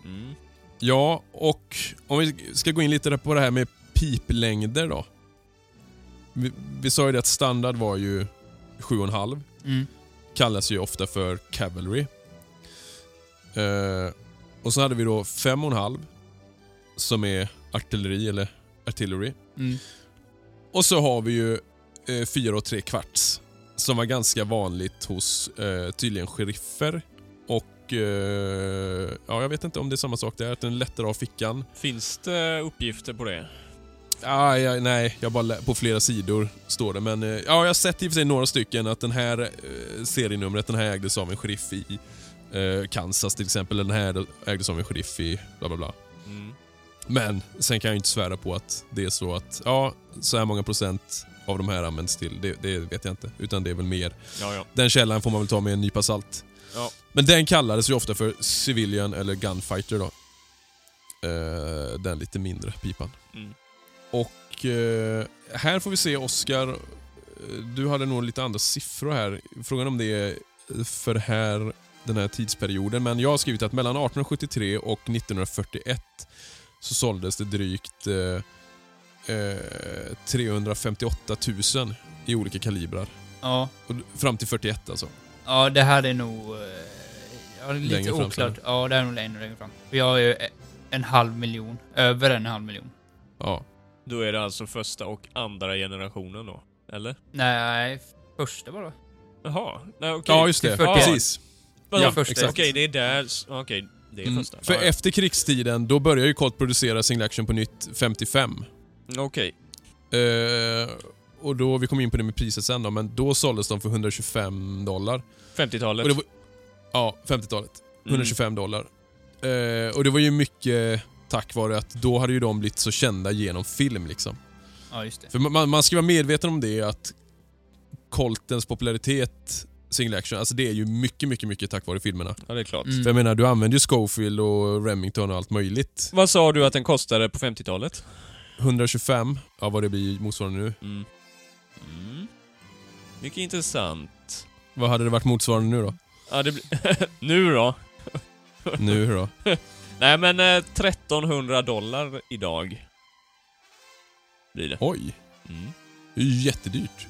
Mm.
Ja, och om vi ska gå in lite på det här med piplängder då. Vi, vi sa ju det att standard var ju 7,5.
Mm.
Kallas ju ofta för cavalry. Eh, och så hade vi då 5,5 som är artilleri eller artillery.
Mm.
Och så har vi ju eh, 4 och 3 kvarts som var ganska vanligt hos eh, tydligen sheriffer. Och eh, ja, jag vet inte om det är samma sak där, att den är lättare av fickan.
Finns det uppgifter på det?
Ah, ja, nej, jag bara på flera sidor står det. Men eh, ja, jag har sett i och för sig några stycken att den här eh, serienumret, den här ägdes av en sheriff i eh, Kansas till exempel. Den här ägdes av en sheriff i bla bla bla.
Mm.
Men sen kan jag inte svära på att det är så att ja, så här många procent av de här används till. Det, det vet jag inte. Utan det är väl mer.
Ja, ja.
Den källan får man väl ta med en nypa salt.
Ja.
Men den kallades ju ofta för civilian eller gunfighter då. Eh, den lite mindre pipan.
Mm.
Och eh, här får vi se Oscar. eh, Du hade nog lite andra siffror här. Frågan om det är för här, den här tidsperioden. Men jag har skrivit att mellan 1873 och 1941 så såldes det drygt eh, eh, 358 000 i olika kalibrar.
Ja.
Och fram till 41 alltså.
ja, det här är nog... Ja, lite
Längre fram,
oklart. Ja, det är nog ännu längre fram. Jag har ju en halv miljon. Över en halv miljon.
Ja.
Då är det alltså första och andra generationen då? Eller?
Nej, första bara.
Jaha, nej okej.
Ja, just det.
41.
Precis.
Vadå?
ja,
första.
exakt.
Okej, det är där... Okej, det är
Mm.
första.
För
Ja, ja.
efter krigstiden, då börjar ju Colt producera single action på nytt 55.
Okej.
Eh, och då, vi kommer in på det med priset sen då, men då såldes de för 125 dollar.
50-talet.
Ja, 50-talet.
Mm.
125 dollar. Eh, och det var ju mycket tack vare att då hade ju de blivit så kända genom film liksom.
Ja, just det.
För man, man ska vara medveten om det att Coltens popularitet single action, alltså det är ju mycket, mycket, mycket tack vare filmerna.
Ja, det är klart.
Mm.
För jag menar, du använder ju Schofield och Remington och allt möjligt.
Vad sa du att den kostade på 50-talet?
125, ja vad det blir motsvarande nu.
Mm. Mm. Mycket intressant.
Vad hade det varit motsvarande nu då?
Ja, det blir... nu då?
Nu då?
Nej men eh, 1300 dollar idag. Blir det.
Oj,
Mm.
det är ju jättedyrt.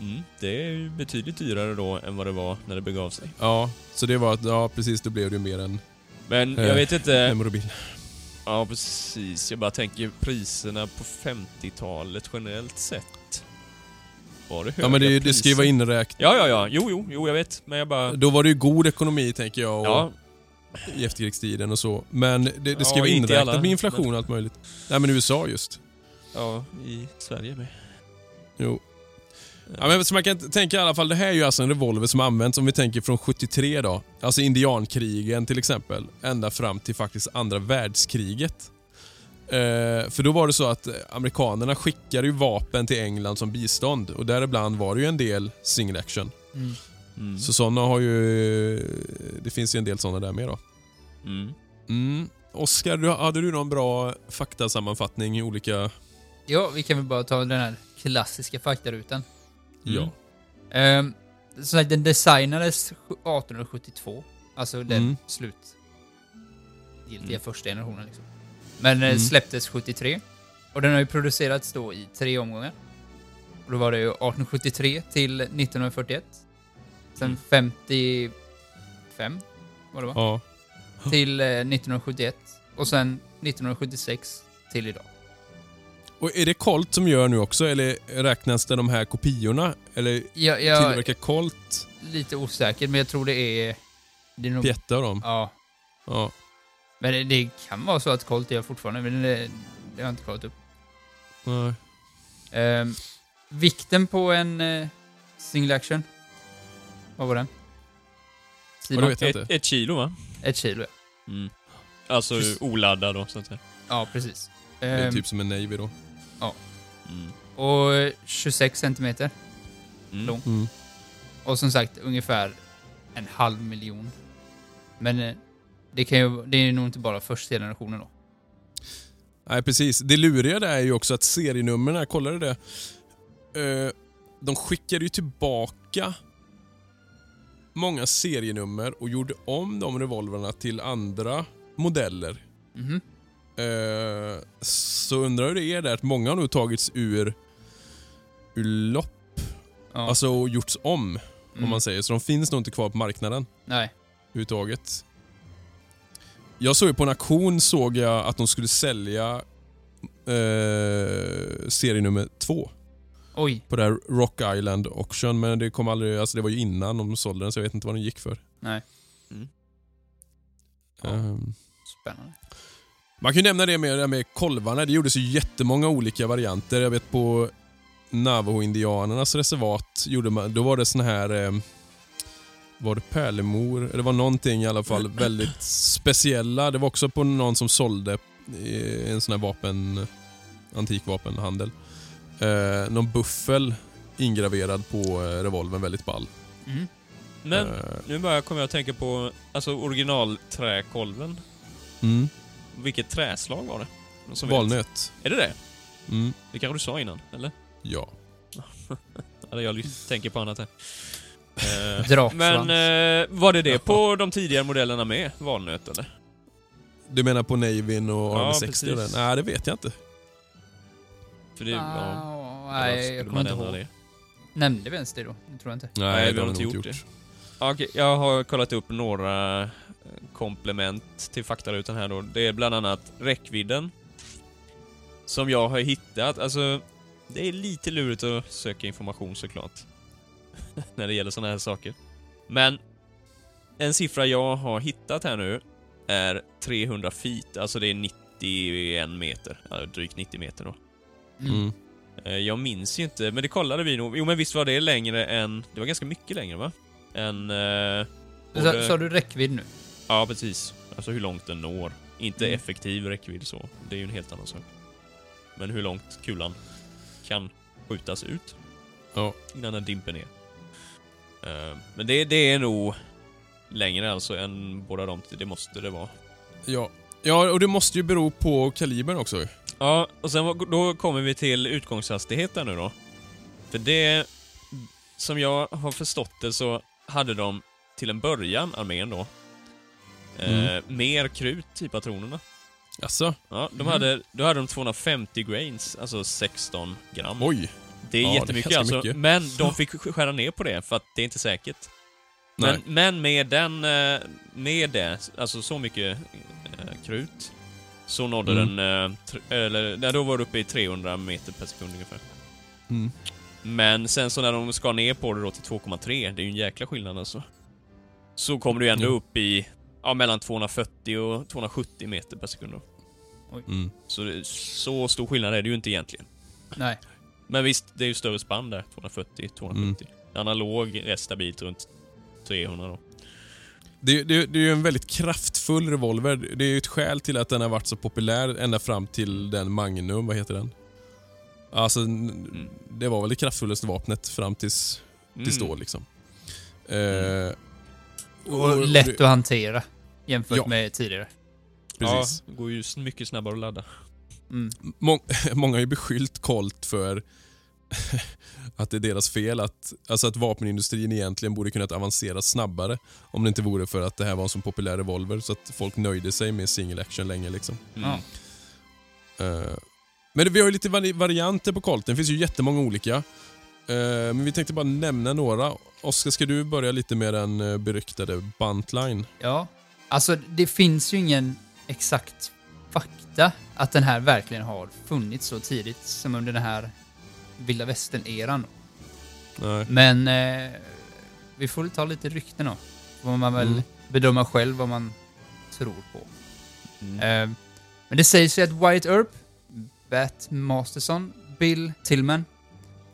Mm. Det är ju betydligt dyrare då än vad det var när det begav sig.
Ja, så det var, ja precis, då blev det ju mer än
Men
Eh,
jag vet inte...
en.
Ja, precis. Jag bara tänker priserna på 50-talet generellt sett. Var det höga
Ja men det, det ska ju vara inräknat.
Ja, ja, ja. Jo, jo, jo, jag vet. Men jag bara...
Då var det ju god ekonomi tänker jag och
Ja,
i efterkrigstiden och så. Men det, det ska
Ja,
vara inräknat
alla,
med inflation och allt möjligt. Nej men USA just.
ja, i Sverige med.
Jo. Ja, men så man kan tänka i alla fall, det här är ju alltså en revolver som används om vi tänker från 73 då. Alltså indiankrigen till exempel. Ända fram till faktiskt andra världskriget. Eh, för då var det så att eh, amerikanerna skickade ju vapen till England som bistånd och däribland var det ju en del single action.
Mm.
Mm.
Så sådana har ju... Det finns ju en del sådana där med då.
Mm.
Mm. Oskar, du, hade du någon bra faktasammanfattning i olika...
Ja, vi kan väl bara ta den här klassiska faktarutan.
Mm.
Ja.
Ehm, så att den designades 1872. Alltså den
Mm.
slutgiltiga
Mm.
första generationen liksom. Men eh,
Mm.
släpptes 73. Och den har ju producerats då i tre omgångar. Och då var det ju 1873 till 1941. Sen
Mm.
55 var det va?
ja.
Till eh, 1971. Och sen 1976 till idag.
Och är det Colt som gör nu också, eller räknas det de här kopiorna? Eller
Jag, jag
tillverkar Colt
lite osäker, men jag tror det är... Det är nog...
Pietta av dem?
Ja.
Ja.
Men det, det kan vara så att Colt gör fortfarande, men det, det har jag inte kollat upp.
Nej.
Ehm, vikten på en eh, single action? Vad var den?
Ja,
Simon?
vet jag
Ett,
inte.
ett kilo va?
Ett kilo, ja.
Mm. Alltså
Just-
oladdad då, så att säga.
Ja, precis.
Det är
Ehm,
typ som en Navy då.
Mm.
Och eh, 26 centimeter.
Mm.
Lång.
Mm.
Och som sagt, ungefär en halv miljon. Men eh, det, kan ju, det är nog inte bara första generationen då.
Nej, precis. Det luriga där är ju också att serienumren, jag kollade det. Eh, de skickade ju tillbaka många serienummer och gjorde om de revolverna till andra modeller. Eh, så undrar hur det är där, att många har nog tagits ur, ur lopp,
Ja.
alltså gjorts om,
Mm.
om man säger. Så de finns nog inte kvar på marknaden
Nej.
överhuvudtaget. Jag såg ju på en auktion såg jag att de skulle sälja eh, serienummer två
Oj.
på det här Rock Island Auction, men det kom aldrig, alltså det var ju innan de sålde den så jag vet inte vad den gick för.
Nej.
Mm.
Ja.
Ehm,
Spännande.
Man kan ju nämna det med, det med kolvarna. Det gjordes ju jättemånga olika varianter. Jag vet på Navajo-indianernas reservat, gjorde man, då var det sån här... Eh, var det pärlemor? Det var någonting i alla fall väldigt speciella. Det var också på någon som sålde i en sån här vapen... Antikvapenhandel. Eh, någon buffel ingraverad på eh, revolvern, väldigt ball.
Mhm.
Men
Eh,
nu bara kommer jag att tänka på, alltså originalträkolven.
mm,
Vilket träslag var det?
Valnöt.
Är det det?
Mm,
Det kanske du sa innan, eller?
ja.
Eller jag tänker på annat här. Eh,
Draksvans.
Men eh, var det det på de tidigare modellerna med? Valnöt eller?
Du menar på Navin och
Ja,
Army 60 och den?
precis.
Nej, det vet jag inte.
För det, ja,
Ah,
eller
nej, jag kommer inte ihåg.
det?
Nämnde vi ens det då? Det tror jag inte.
Nej, vi har
det
inte
nog
gjort Ja, Okej, jag har kollat upp några eh, komplement till faktarutan här då. Det är bland annat räckvidden. Som jag har hittat. Alltså, det är lite lurigt att söka information såklart. när det gäller såna här saker. Men en siffra jag har hittat här nu är 300 feet, alltså det är 91 meter. Ja, drygt 90 meter då.
Mm.
Mm.
Eh, Jag minns ju inte, men det kollade vi nog. Jo men visst var det längre än... Det var ganska mycket längre va? Än... Eh, både-
sa du räckvidd nu?
Ja, precis. Alltså hur långt den når. Inte
Mm.
effektiv räckvidd så. Det är ju en helt annan sak. Men hur långt kulan kan skjutas ut
Ja.
innan den dimper ner. Eh, Men det, det är nog längre alltså än båda de. Det måste det vara.
Ja. ja, och det måste ju bero på kalibern också.
Ja, och sen då kommer vi till utgångshastigheten nu då. För det, som jag har förstått det så hade de till en början, armén då, eh,
Mm.
mer krut i patronerna.
Alltså,
Ja, de
Mhm.
hade, då hade de 250 grains, alltså 16 gram.
oj.
Det är
ja, det är
jättemycket alltså,
mycket.
men de fick sk- skära ner på det för att det är inte säkert. Men, men med den, eh, med det, alltså så mycket eh, krut, så nådde
Mm.
den, eh, eller då var det uppe i 300 meter per sekund ungefär.
Mm.
Men sen så när de skar ner på det då till 2,3, det är ju en jäkla skillnad alltså. Så kommer du ändå
Ja.
upp i, ja mellan 240 och 270 meter per sekund då.
Mm.
Så, så stor skillnad är det ju inte egentligen.
Nej.
Men visst, det är ju större spann där, 240, 270.
Mm.
Analog är stabilt runt 300 då.
Det, det, det är ju en väldigt kraftfull revolver. Det är ju ett skäl till att den har varit så populär ända fram till den Magnum, vad heter den? Alltså, n- det var väl det kraftfullaste vapnet fram tills, tills då liksom. Eh,
Och lätt att hantera jämfört
Ja.
med tidigare.
Precis.
Ja, det går ju mycket snabbare att ladda.
Mm.
Må många har ju beskyllt Colt för att det är deras fel. Att, alltså att vapenindustrin egentligen borde kunnat avancera snabbare om det inte vore för att det här var en så populär revolver så att folk nöjde sig med single action länge. Liksom.
Mm.
Eh, men vi har ju lite vari varianter på Colten. Det finns ju jättemånga olika. Eh, men vi tänkte bara nämna några. Oskar, ska du börja lite med den eh, beryktade Buntline?
Ja. Alltså, det finns ju ingen exakt fakta att den här verkligen har funnits så tidigt som under den här vilda västern-eran.
Nej.
Men eh, vi får väl ta lite rykten då. Får man väl
Mm.
bedöma själv vad man tror på.
Mm.
Eh, men det sägs ju att Wyatt Earp, Bat Masterson, Bill Tillman,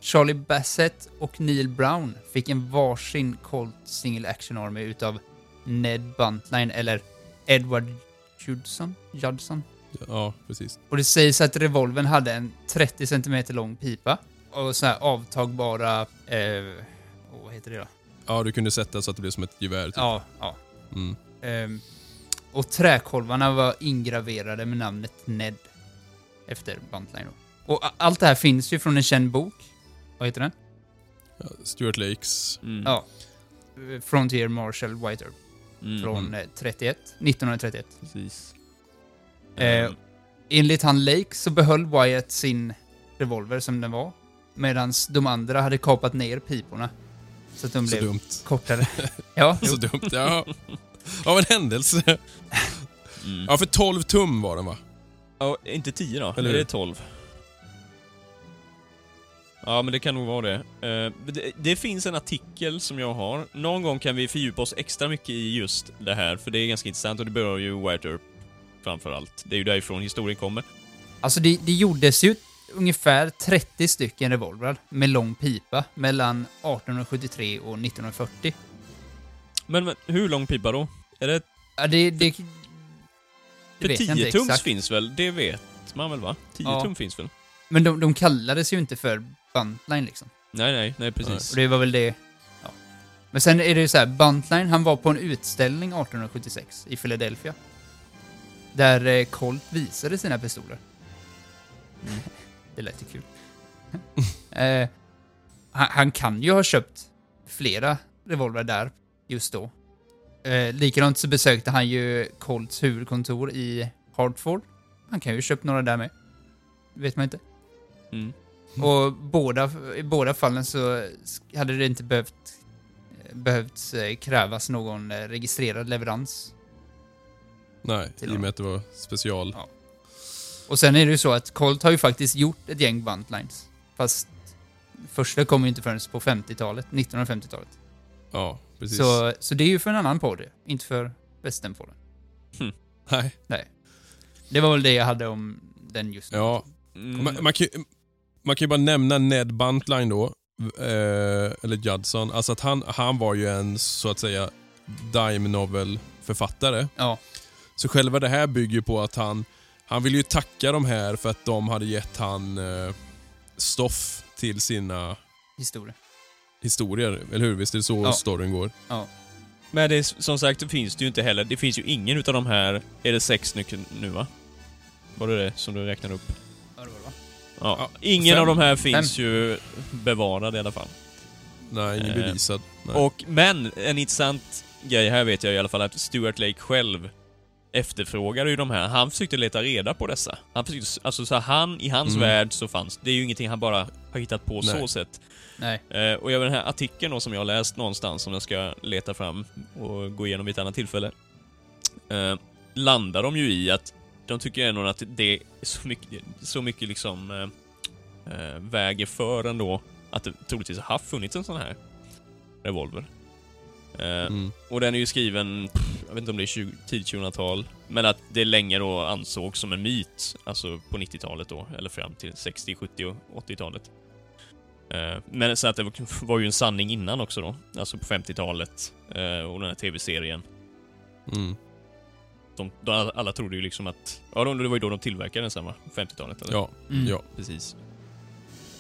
Charlie Bassett och Neil Brown fick en varsin Colt Single Action Army utav Ned Buntline eller Edward Judson? Judson?
Ja, precis.
Och det sägs att revolvern hade en 30 cm lång pipa och så här avtagbara... Eh, vad heter det då?
Ja, du kunde sätta så att det blev som ett gevär. Typ.
Ja, ja.
Mm.
Ehm, och träkolvarna var ingraverade med namnet Ned. Efter Buntline då. Och allt det här finns ju från en känd bok. Vad heter den?
Ja, Stuart Lakes.
Mm.
Ja. Eh, Frontier Marshal White Earp.
Mm.
Från eh, 31. 1931.
Precis.
Eh, enligt han Lake så behöll Wyatt sin revolver som den var. Medan de andra hade kapat ner piporna. Så att de
Så
blev
dumt.
kortare. ja,
Så dumt, ja. Av en händelse.
mm.
Ja, för 12 tum var den va?
Ja, inte 10 då?
Eller
är det 12? Ja, men det kan nog vara det. Eh, det. Det finns en artikel som jag har. Någon gång kan vi fördjupa oss extra mycket i just det här, för det är ganska intressant och det berör ju White Earp framför allt. Det är ju därifrån historien kommer.
Alltså det, det gjordes ju ungefär 30 stycken revolvrar med lång pipa mellan 1873 och 1940.
Men, men hur lång pipa då? Är det...
Ja, det... det, det
För
vet jag
10
inte
tums
exakt.
finns väl? Det vet man väl va? 10
Ja.
tum finns väl?
Men de, de kallades ju inte för Buntline liksom.
Nej, nej, nej precis.
Och det var väl det... Ja. Men sen är det ju så här, Buntline, han var på en utställning 1876 i Philadelphia. Där eh, Colt visade sina pistoler.
Mm.
det lät ju kul. eh, han, han kan ju ha köpt flera revolver där just då. Eh, likadant så besökte han ju Colts huvudkontor i Hartford. Han kan ju ha köpt några där med. Vet man inte.
Mm.
Och båda, i båda fallen så hade det inte behövt, behövt eh, krävas någon eh, registrerad leverans.
Nej, i och med att det var special.
Ja. Och sen är det ju så att Colt har ju faktiskt gjort ett gäng buntlines. Fast första kom ju inte förrän på 50-talet, 1950-talet.
Ja, precis.
Så, så det är ju för en annan podd, inte för västernpodden.
Nej.
Det var väl det jag hade om den just nu.
Ja,
Mm.
man, man, kan, man kan ju bara nämna Ned Buntline då. Eh, eller Judson. Alltså att han, han var ju en, så att säga, dime novel-författare.
Ja,
Så själva det här bygger på att han, han vill ju tacka de här för att de hade gett han eh, stoff till sina
historia.
historier. Eller hur? Visst är det så
Ja.
storyn går?
Men det, är- som sagt, det finns det ju inte heller. Det finns ju ingen utav de här... Är det sex stycken nu va? Var det det som du räknade upp?
Ja, det var det va?
Ja.
Ja,
ingen
fem.
av de här finns ju bevarade i alla fall.
Nej, ingen
Eh,
bevisad. Nej.
Och, men en intressant grej här vet jag i alla fall att Stuart Lake själv efterfrågade ju de här. Han försökte leta reda på dessa. Han försökte, alltså så här, han, i hans
Mm.
värld så fanns det är ju ingenting han bara har hittat på så
Nej.
sätt.
Nej.
Eh, och jag den här artikeln då som jag har läst någonstans som jag ska leta fram och gå igenom vid ett annat tillfälle. Eh, landar de ju i att de tycker ändå att det är så mycket, så mycket liksom eh, eh, väger för ändå att det troligtvis har funnits en sån här revolver. Eh,
Mm.
och den är ju skriven, pff, jag vet inte om det är 20, tidigt 2000-tal, men att det länge då ansågs som en myt, alltså på 90-talet då, eller fram till 60, 70 och 80-talet. Eh, Men så att det var- var ju en sanning innan också då, alltså på 50-talet eh, och den här tv-serien.
Mm.
De, de, alla trodde ju liksom att, ja de- det var ju då de tillverkade den sen va? 50-talet eller?
Ja,
Mm.
ja.
Precis.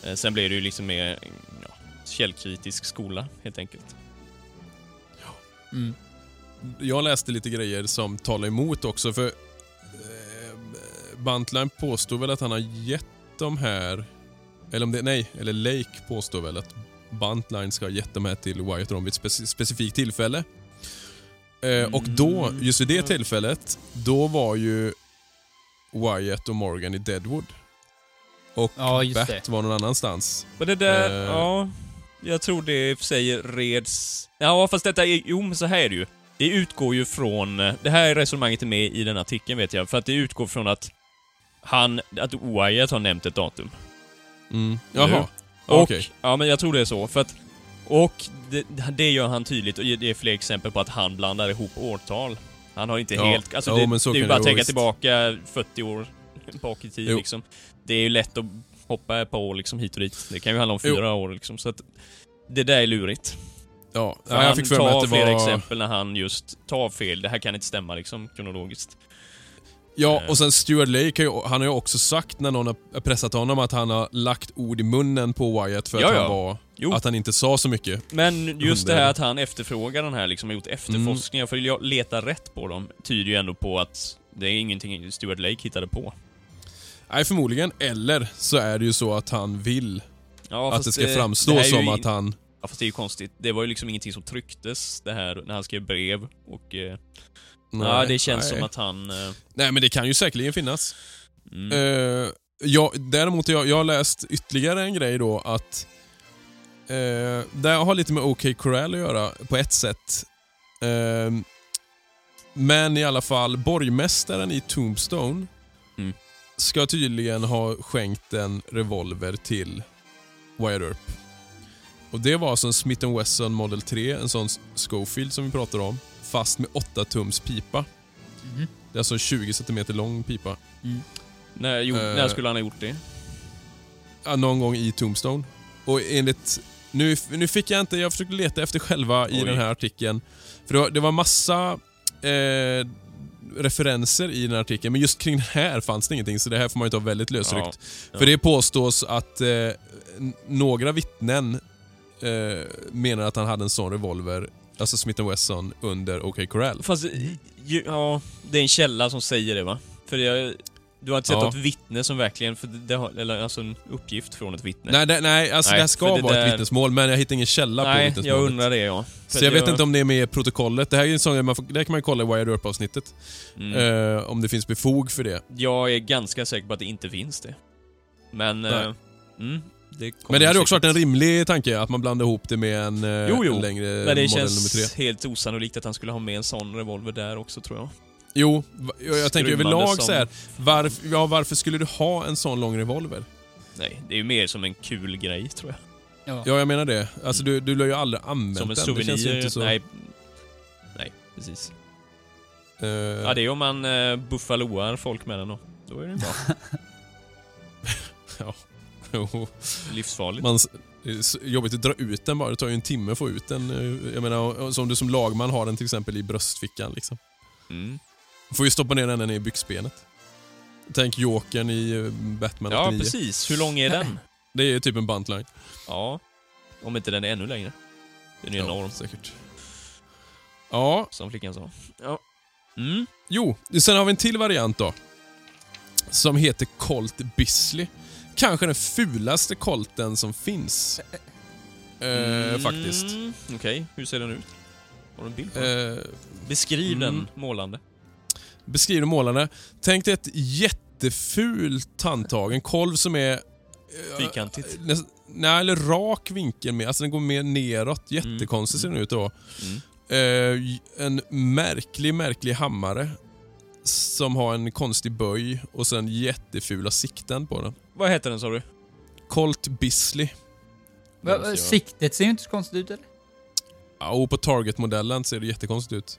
Eh, Sen blev det ju liksom mer, ja, källkritisk skola helt enkelt.
Mm.
Jag läste lite grejer som talar emot också för eh, Buntline påstår väl att han har gett de här, eller om det, nej, eller Lake påstår väl att Buntline ska ha gett de här till Wyatt Rom vid ett speci- specifikt tillfälle. Eh, och då,
Mm.
just vid det tillfället, då var ju Wyatt och Morgan i Deadwood. Och
Ja, det.
var någon annanstans.
Men det där,
Eh.
ja... Jag tror det i och för sig reds... Ja, fast detta är... Jo, men så här är det ju. Det utgår ju från... Det här resonemanget är med i den artikeln vet jag, för att det utgår från att han... Att Wyatt har nämnt ett datum.
Mm. Jaha. Okej.
Ja, men jag tror det är så, för att... Och det, det gör han tydligt, och det är fler exempel på att han blandar ihop årtal. Han har inte
Ja.
helt... Alltså
Jo,
det, det är ju bara att tänka tillbaka 40 år bak i tid
Jo.
liksom. Det är ju lätt att hoppa ett par år liksom hit och dit. Det kan ju handla om
Jo.
fyra år liksom, så att det där är lurigt.
Ja,
För
ja, jag
han
fick för mig
tar
att det
flera
var...
exempel när han just tar fel. Det här kan inte stämma liksom, kronologiskt.
Ja,
Eh.
och sen Stuart Lake, han har ju också sagt när någon har pressat honom att han har lagt ord i munnen på Wyatt för
Ja,
att
ja.
han var...
Jo.
Att han inte sa så mycket.
Men just det här att han efterfrågar den här, liksom har gjort efterforskningar för att leta rätt på dem, tyder ju ändå på att det är ingenting Stuart Lake hittade på.
Nej, förmodligen. Eller så är det ju så att han vill
Ja,
att det ska framstå
det
som
in-
att han...
Ja, fast det är ju konstigt. Det var ju liksom ingenting som trycktes, det här, när han skrev brev och... Eh, ja, det känns
nej.
som att han... Eh,
Nej, men det kan ju säkerligen finnas.
mm,
Eh, jag, däremot, jag, jag har läst ytterligare en grej då att... Uh, det har lite med OK Corral att göra på ett sätt. Eh, men i alla fall, borgmästaren i Tombstone. Ska tydligen ha skänkt en revolver till Wyatt Earp. Och Det var alltså en Smith Wesson Model 3, en sån Schofield som vi pratar om, fast med 8 tums pipa.
Mhm.
Det är alltså en 20 cm lång pipa.
när, jo,
eh,
när skulle han ha gjort det?
Ja, någon gång i Tombstone. Och enligt... Nu, nu fick jag inte... Jag försökte leta efter själva i
Oj.
den här artikeln. För det var, det var massa eh, referenser i den här artikeln, men just kring den här fanns det ingenting, så det här får man ju ta väldigt lösryckt.
Ja.
För det påstås att eh, några vittnen eh, menar att han hade en sån revolver, alltså Smith Wesson, under OK Corral.
Fast, ja, det är en källa som säger det va? För det, du har inte sett
Ja.
något vittne som verkligen, för det har, eller alltså en uppgift från ett vittne?
Nej, det, nej alltså
Nej,
det här ska
för det
vara
där-
ett vittnesmål, men jag hittar ingen källa på
Nej,
vittnesmålet.
jag undrar det ja. För
Så jag
att
vet inte om det är med i protokollet. Det här är en sån man får, det här kan man kolla i Wired Earp-avsnittet.
Mm.
Eh, om det finns befog för det.
Jag är ganska säker på att det inte finns det. Men...
Nej.
Eh, mm, det
Men det hade också varit en rimlig tanke, att man blandar ihop det med en, eh,
Jo, jo.
en längre
Men det
modell
känns
nummer tre.
helt osannolikt att han skulle ha med en sån revolver där också tror jag.
Jo, jag, jag tänker överlag
som-
så här. Varför, ja, varför skulle du ha en sån lång revolver?
Nej, det är ju mer som en kul grej tror jag.
Ja.
Ja, jag menar det. Alltså du, du lär ju aldrig använt
som en
den. Det känns ju
souvenir.
inte så...
Nej. Nej, precis.
eh,
Ja, det är om man uh, buffaloar folk med den då. Då är det bra.
jo,
Livsfarligt.
man, jobbigt att dra ut den bara. Det tar ju en timme att få ut den. eh, Jag menar, som du som lagman har den till exempel i bröstfickan. Liksom.
Mm.
Får ju stoppa ner den i byxbenet. Tänk Jokern i eh, Batman
Ja,
89.
precis. Hur lång är den?
Det är ju typ en buntline.
Ja. Om inte den är ännu längre. Den är enorm,
Ja, säkert. Ja,
som flickan sa. Ja. Mm.
jo. Sen har vi en till variant då. Som heter Colt Bisley. Kanske den fulaste Colten som finns. Eh,
Mm,
Faktiskt.
Okej, hur ser den ut? Har du en bild på den?
Eh,
Beskriv
mm.
den målande.
Beskriv det målande. Tänk dig ett jättefult handtag. En kolv som är... eh,
Fyrkantigt.
näst- Nej, eller rak vinkel med. Alltså den går mer neråt. Jättekonstig ser den ut då.
Mm.
Eh, en märklig, märklig hammare. Som har en konstig böj och sen jättefula sikten på den.
Vad heter den sa du?
Colt Bisley.
Va- va- Siktet ser ju inte så konstigt ut eller?
Ja, och på Target-modellen ser det jättekonstigt ut.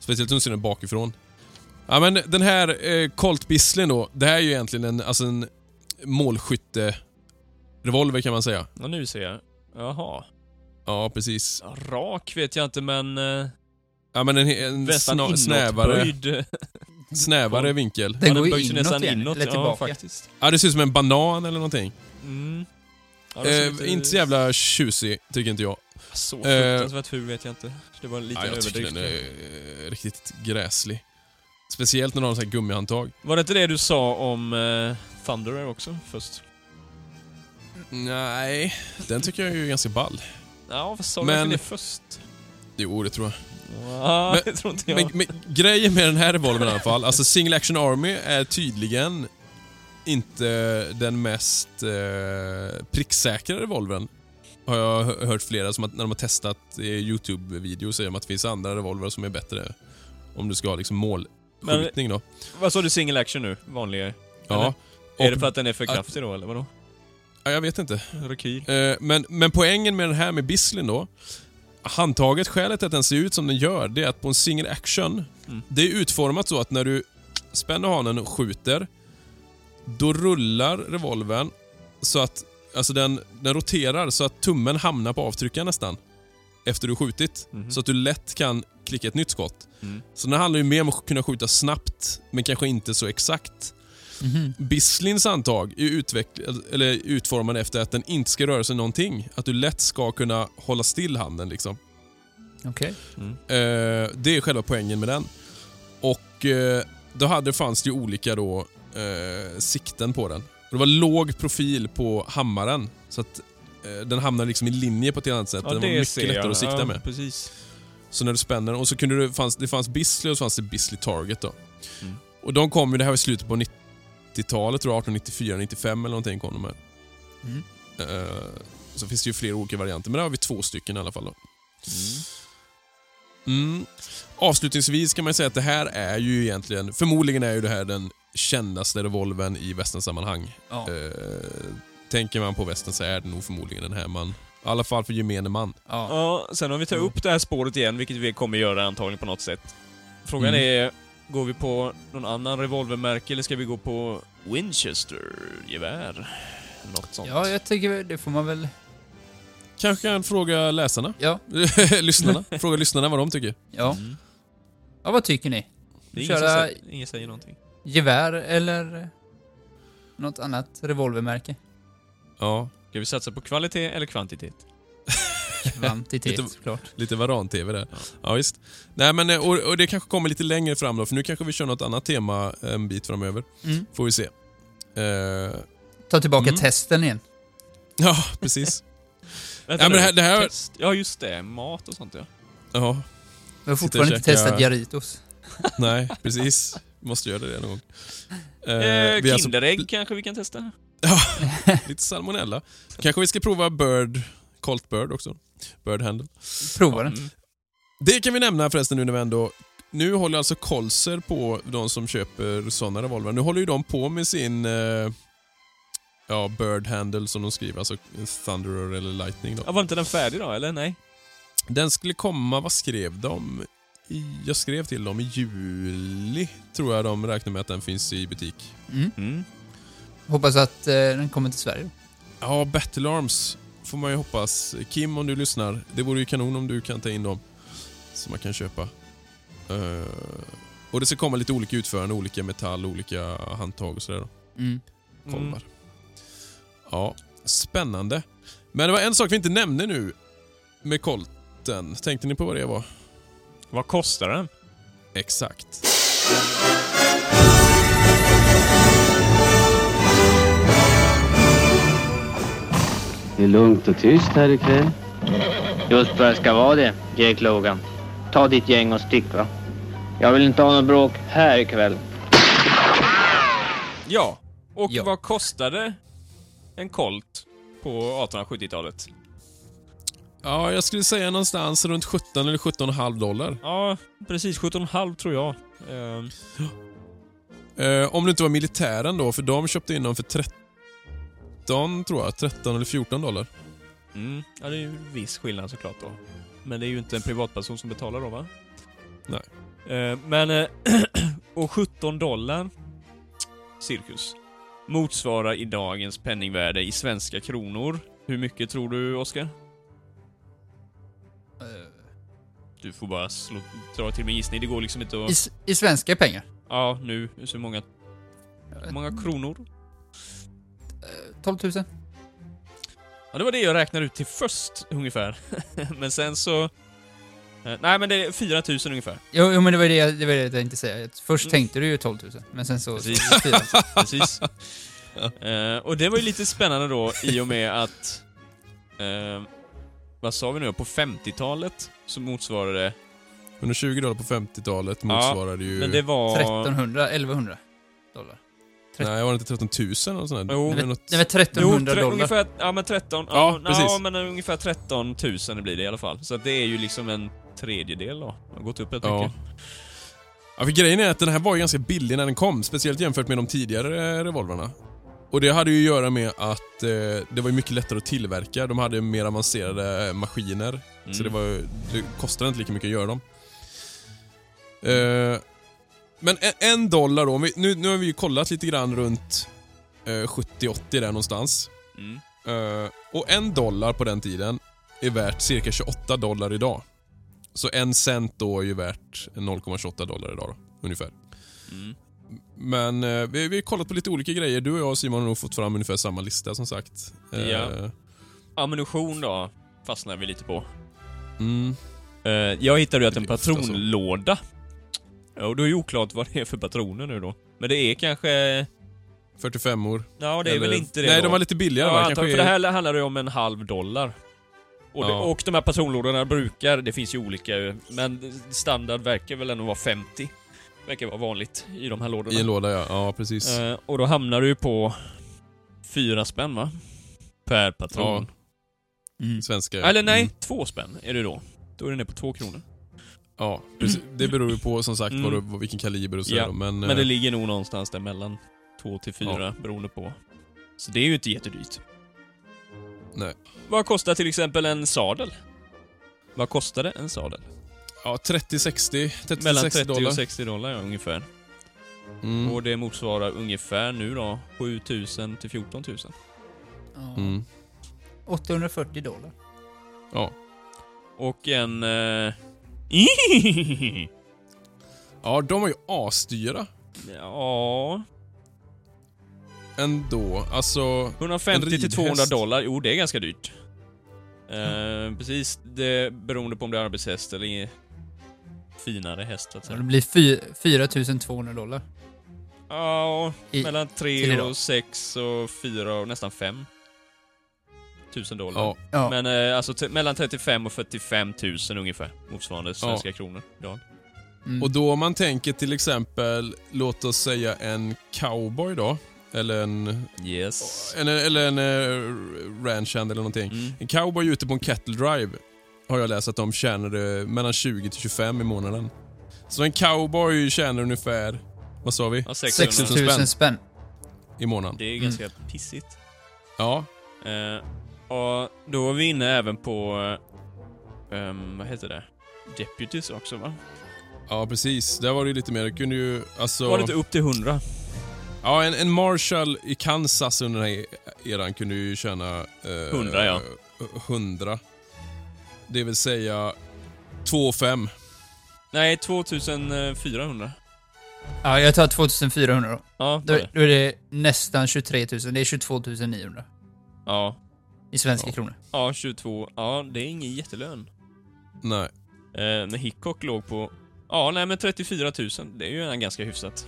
Speciellt om du ser den bakifrån. Ja, men den här eh, Colt Bisley då, det här är ju egentligen en, alltså en målskytte-revolver kan man säga.
Ja, nu ser jag. Jaha.
Ja, precis.
Ja, Rak vet jag inte, men... Eh,
Ja, men en, en
nästan
sna, snävare, snävare vinkel.
Den
Ja,
går
ju
inåt
nästan
igen,
inåt.
eller
Ja,
tillbaka.
faktiskt.
Ja, det ser ut som en banan eller någonting.
Mm. Ja,
Eh,
lite-
inte så jävla tjusig, tycker inte jag.
Så
Eh,
fruktansvärt ful vet jag inte. Det var lite
Ja, jag tycker
överdrift.
den är eh, riktigt gräslig. Speciellt när de har så här gummihandtag.
Var det inte det du sa om eh, Thunderer också först?
Nej, den tycker jag är ju ganska ball.
Ja, vad sa du
Men-
verkligen det först?
Jo, det tror jag.
Ja,
Men-
det tror inte jag.
Men, men grejen med den här revolvern i alla fall, alltså Single Action Army är tydligen inte den mest eh, pricksäkra revolvern. Har jag hö- hört flera som att när de har testat eh, YouTube-videos säger de att det finns andra revolver som är bättre. Om du ska ha liksom målskjutning då.
Vad sa du single action nu? Vanlig?
Ja.
Är
Och-
det för att den är för kraftig då, eller vadå?
ja, jag vet inte.
Rekyl?
Eh, men, men poängen med den här med Bislin då, handtaget, skälet till att den ser ut som den gör, det är att på en single action,
Mm.
det är utformat så att när du spänner hanen och skjuter, då rullar revolvern så att alltså den, den roterar så att tummen hamnar på avtryckaren nästan. Efter du skjutit.
Mhm.
Så att du lätt kan klicka ett nytt skott.
Mm.
Så den handlar ju mer om att kunna skjuta snabbt, men kanske inte så exakt.
Mhm.
Bisslins handtag är utveckl- eller utformad efter att den inte ska röra sig någonting. Att du lätt ska kunna hålla still handen. Liksom.
Okej.
Eh, det är själva poängen med den. Och eh, då hade, fanns det ju olika då, eh, sikten på den. Och det var låg profil på hammaren. Så att den hamnade liksom i linje på ett annat sätt.
Ja,
den var mycket lättare att sikta
ja,
med.
Precis.
Så när du spänner och så kunde du, fanns, det fanns Bisley och så fanns det Bisley Target då.
Mm.
Och de kom ju, det här var i slutet på 90-talet, tror jag, 1894, 95 eller någonting kom de här.
Mm.
Eh, så finns det ju fler olika varianter, men där har vi två stycken i alla fall. Då.
Mm.
Mm. Avslutningsvis kan man säga att det här är ju egentligen, förmodligen är ju det här den kändaste revolvern i västernsammanhang.
Ja.
Eh, tänker man på västern så är det nog förmodligen den här man, i alla fall för gemene man.
ja.
Ja, sen om vi tar upp det här spåret igen, vilket vi kommer göra antagligen på något sätt. Frågan
Mm.
är, går vi på någon annan revolvermärke eller ska vi gå på Winchester-gevär? Något sånt.
ja, jag tycker det får man väl...
Kanske kan fråga läsarna,
Ja.
lyssnarna, fråga lyssnarna vad de tycker.
Ja.
Mm.
ja, vad tycker ni?
Det är ingen,
Köra-
säger, ingen säger någonting.
Gevär eller något annat revolvermärke?
Ja,
Ska vi satsa på kvalitet eller kvantitet?
Kvantitet,
Lite-
såklart.
lite varan-tv där.
Ja.
Ja, visst. Nej, men, eh, och, och det kanske kommer lite längre fram då, för nu kanske vi kör något annat tema en bit framöver.
Mm.
Får vi se. Eh,
Ta tillbaka
Mm.
testen igen.
ja, precis.
Vänta
Ja, men det här- det här-
Test. Ja, just det. Mat och sånt ja.
Ja,
Vi har fortfarande inte testat Jarritos.
nej, precis. Måste göra det någon gång. Eh,
Eh,
vi har alltså-
Kinderägg kanske vi kan testa?
Ja, lite salmonella. Kanske vi ska prova Bird, Colt Bird också. Bird Handle.
Prova den.
Mm.
Det kan vi nämna förresten nu när vi ändå... Nu håller alltså Colser på, de som köper sådana revolver. Nu håller ju de på med sin... Eh, ja, Bird Handle som de skriver, alltså Thunderer eller Lightning då.
Ja, var inte den färdig då, eller? Nej?
Den skulle komma, vad skrev de? I, jag skrev till dem i juli, tror jag de räknar med att den finns i butik.
Mm.
Mm.
Hoppas att eh, den kommer till Sverige.
Ja, Battle Arms får man ju hoppas. Kim, om du lyssnar, det vore ju kanon om du kan ta in dem. Som man kan köpa. Eh, och det ska komma lite olika utförande, olika metall, olika handtag och sådär.
Mm.
Kolvar.
Mm.
Ja, spännande. Men det var en sak vi inte nämnde nu med Colten. Tänkte ni på vad det var?
Vad kostar den?
Exakt.
Det är lugnt och tyst här ikväll.
Just vad det ska vara det, Jake Logan. Ta ditt gäng och stick va. Jag vill inte ha något bråk här ikväll.
Ja. Och
Ja.
vad kostade en Colt på 1870-talet?
Ja, jag skulle säga någonstans runt 17 eller 17,5 dollar.
Ja, precis 17,5 tror jag. Ehm,
Eh, om det inte var militären då, för de köpte in dem för 13, tror jag. 13 eller 14 dollar.
mm, ja, det är ju en viss skillnad såklart då. Men det är ju inte en privatperson som betalar då va?
Nej.
Eh, men, eh, och 17 dollar, cirkus, motsvarar i dagens penningvärde i svenska kronor. Hur mycket tror du, Oskar?
Eh,
Du får bara slå, dra till med gissning. Det går liksom inte
I,
att...
s- I svenska pengar.
Ja, nu. Så många, hur många kronor?
Eh, 12 000.
Ja, det var det jag räknade ut till först, ungefär. men sen så... eh, Nej, men det är 4 000 ungefär.
Jo, jo men det var det, jag- det var det jag tänkte säga. Först
Mm.
tänkte du ju 12 000, men sen så...
Precis.
så- fyra.
Precis. Eh, och det var ju lite spännande då, i och med att... eh, vad sa vi nu? På 50-talet så motsvarade det...
120 dollar på 50-talet motsvarade ju...
Men det var...
1300, 1100 dollar.
Nej, var det inte 13 000 eller sånt där?
Jo.
Var något...
Nej men 1300
tre-
dollar.
ungefär, ja men 13,
Ja,
ja,
precis.
ja, men ungefär 13 000 blir det i alla fall. Så det är ju liksom en tredjedel då. Det har gått upp rätt
Ja.
mycket.
Ja, för grejen är att den här var ju ganska billig när den kom, speciellt jämfört med de tidigare eh, revolverna. Och det hade ju att göra med att eh, det var ju mycket lättare att tillverka. De hade mer avancerade eh, maskiner.
Mm.
Så det, var, det kostade inte lika mycket att göra dem. Eh, men en, en dollar då, vi, nu, nu har vi ju kollat lite grann runt eh, 70-80 där någonstans.
Mm.
Eh, och en dollar på den tiden är värt cirka 28 dollar idag. Så en cent då är ju värt 0,28 dollar idag då, ungefär.
Mm.
Men eh, vi, vi har kollat på lite olika grejer. Du och jag och Simon har nog fått fram ungefär samma lista som sagt. Eh,
Ja. Ammunition då, fastnar vi lite på.
Mm,
Eh, jag hittade ju att en patronlåda... Ja, och då är ju oklart vad det är för patroner nu då. Men det är kanske...
45 år.
Ja, det är
Eller-
väl inte det
Nej,
då.
de var lite billigare
Ja,
va?
antar, för
är-
det här handlar ju om en halv dollar. Och, det,
Ja.
och de här patronlådorna brukar, det finns ju olika men standard verkar väl ändå vara 50. Verkar vara vanligt i de här lådorna.
I en låda ja, ja precis.
Eh, och då hamnar du ju på fyra spänn va? Per patron.
Mm.
Svenska.
Eller nej,
Mm.
två spänn är det då. Då är det ner på två kronor.
Ja, precis. Det beror ju på som sagt
Mm.
vad vilken kaliber och så
Ja,
då, men...
Men det
eh,
ligger nog någonstans där mellan två till fyra beroende på. Så det är ju inte jättedyrt.
Nej.
Vad kostar till exempel en sadel? Vad kostade en sadel?
Ja, 30-60, 30
Mellan
60
30
dollar.
och 60 dollar ja, ungefär.
Mm.
Och det motsvarar ungefär nu då 7000 till 14 000.
Ja.
Mm.
840 dollar.
Ja.
Och en... Eh...
ja, de var ju asdyra
ja...
ändå. Alltså,
150 till
ridhäst.
200 dollar, jo det är ganska dyrt. Eh, precis, det beroende på om det är arbetshäst eller finare häst så att
Så
säga.
det blir fy- 4200 dollar.
Ja,
I-
mellan
till
3
idag.
och 6 och 4 och nästan 5 tusen dollar.
ja.
Ja.
Men eh, alltså mellan 35 och 45 tusen ungefär, motsvarande svenska kronor idag.
Mm.
Och då om man tänker till exempel, låt oss säga en cowboy då. Eller en,
Yes.
en, eller en uh, ranchhand eller någonting.
Mm.
En cowboy ute på en cattle drive har jag läst att de tjänade mellan 20 till 25 i månaden. Så en cowboy tjänar ungefär, vad sa vi?
Ja, 600.
6000
6000
spänn
spänn.
i månaden.
Det är ganska pissigt.
Ja,
Eh, och då var vi inne även på, eh, ehm, vad heter det? Deputies också va?
ja precis. Där var det ju lite mer, det kunde ju alltså...
Var det inte upp till 100?
Ja, en, en Marshall i Kansas under den här eran kunde ju tjäna... Eh,
100, ja.
100. Det vill säga 2 5.
Nej, 2400.
Ja, jag tar 2400 då.
Ja,
Då, då är det nästan 23 000. Det är 22 900
ja.
I svenska
Ja.
kronor.
Ja, 22. Ja, det är ingen jättelön.
Nej.
Eh, men Hickok låg på... Ja, nej men 34 000. Det är ju en ganska hyfsat.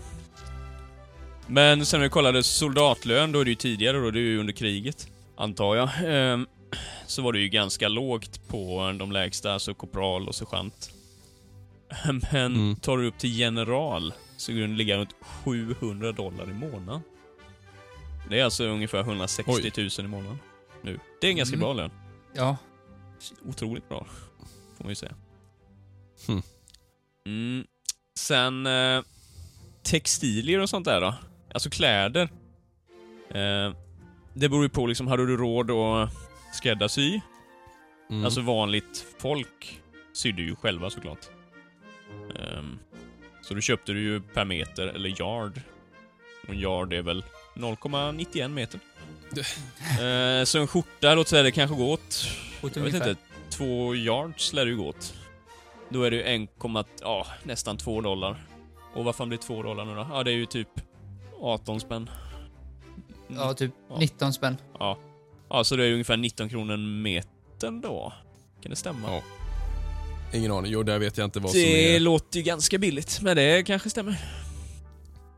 Men sen när vi kollade soldatlön, då är det ju tidigare då, det är ju under kriget. Antar jag. Ehm, så var det ju ganska lågt på de lägsta, alltså korpral och sergeant. Men
Mm.
tar du upp till general så skulle den ligga runt 700 dollar i månaden. Det är alltså ungefär 160
Oj.
000 i månaden. Nu. Det är en ganska
Mm.
bra lön.
Ja.
Otroligt bra, får man ju säga.
Hmm.
Mm. Sen eh, textilier och sånt där då? Alltså kläder. Eh, det beror ju på liksom, hade du råd att skräddarsy?
Mm.
Alltså vanligt folk sydde ju själva såklart. Ehm, så då köpte du ju per meter, eller yard. Och en yard är väl 0,91 meter. Eh, så en skjorta, låt säga det kanske går åt
Åt
jag vet inte, två yards lär det ju gå åt. Då är det ju 1, ja, nästan 2 dollar. Och vad fan blir 2 dollar nu då? Ja, det är ju typ 18 spänn. Mm.
Ja, typ
Ja.
19 spänn.
Ja. ja, så det är ju ungefär 19 kronor metern då. Kan det stämma?
Ja, Ingen aning. Jo, där vet jag inte vad som
det
är.
låter ju ganska billigt, men det kanske stämmer.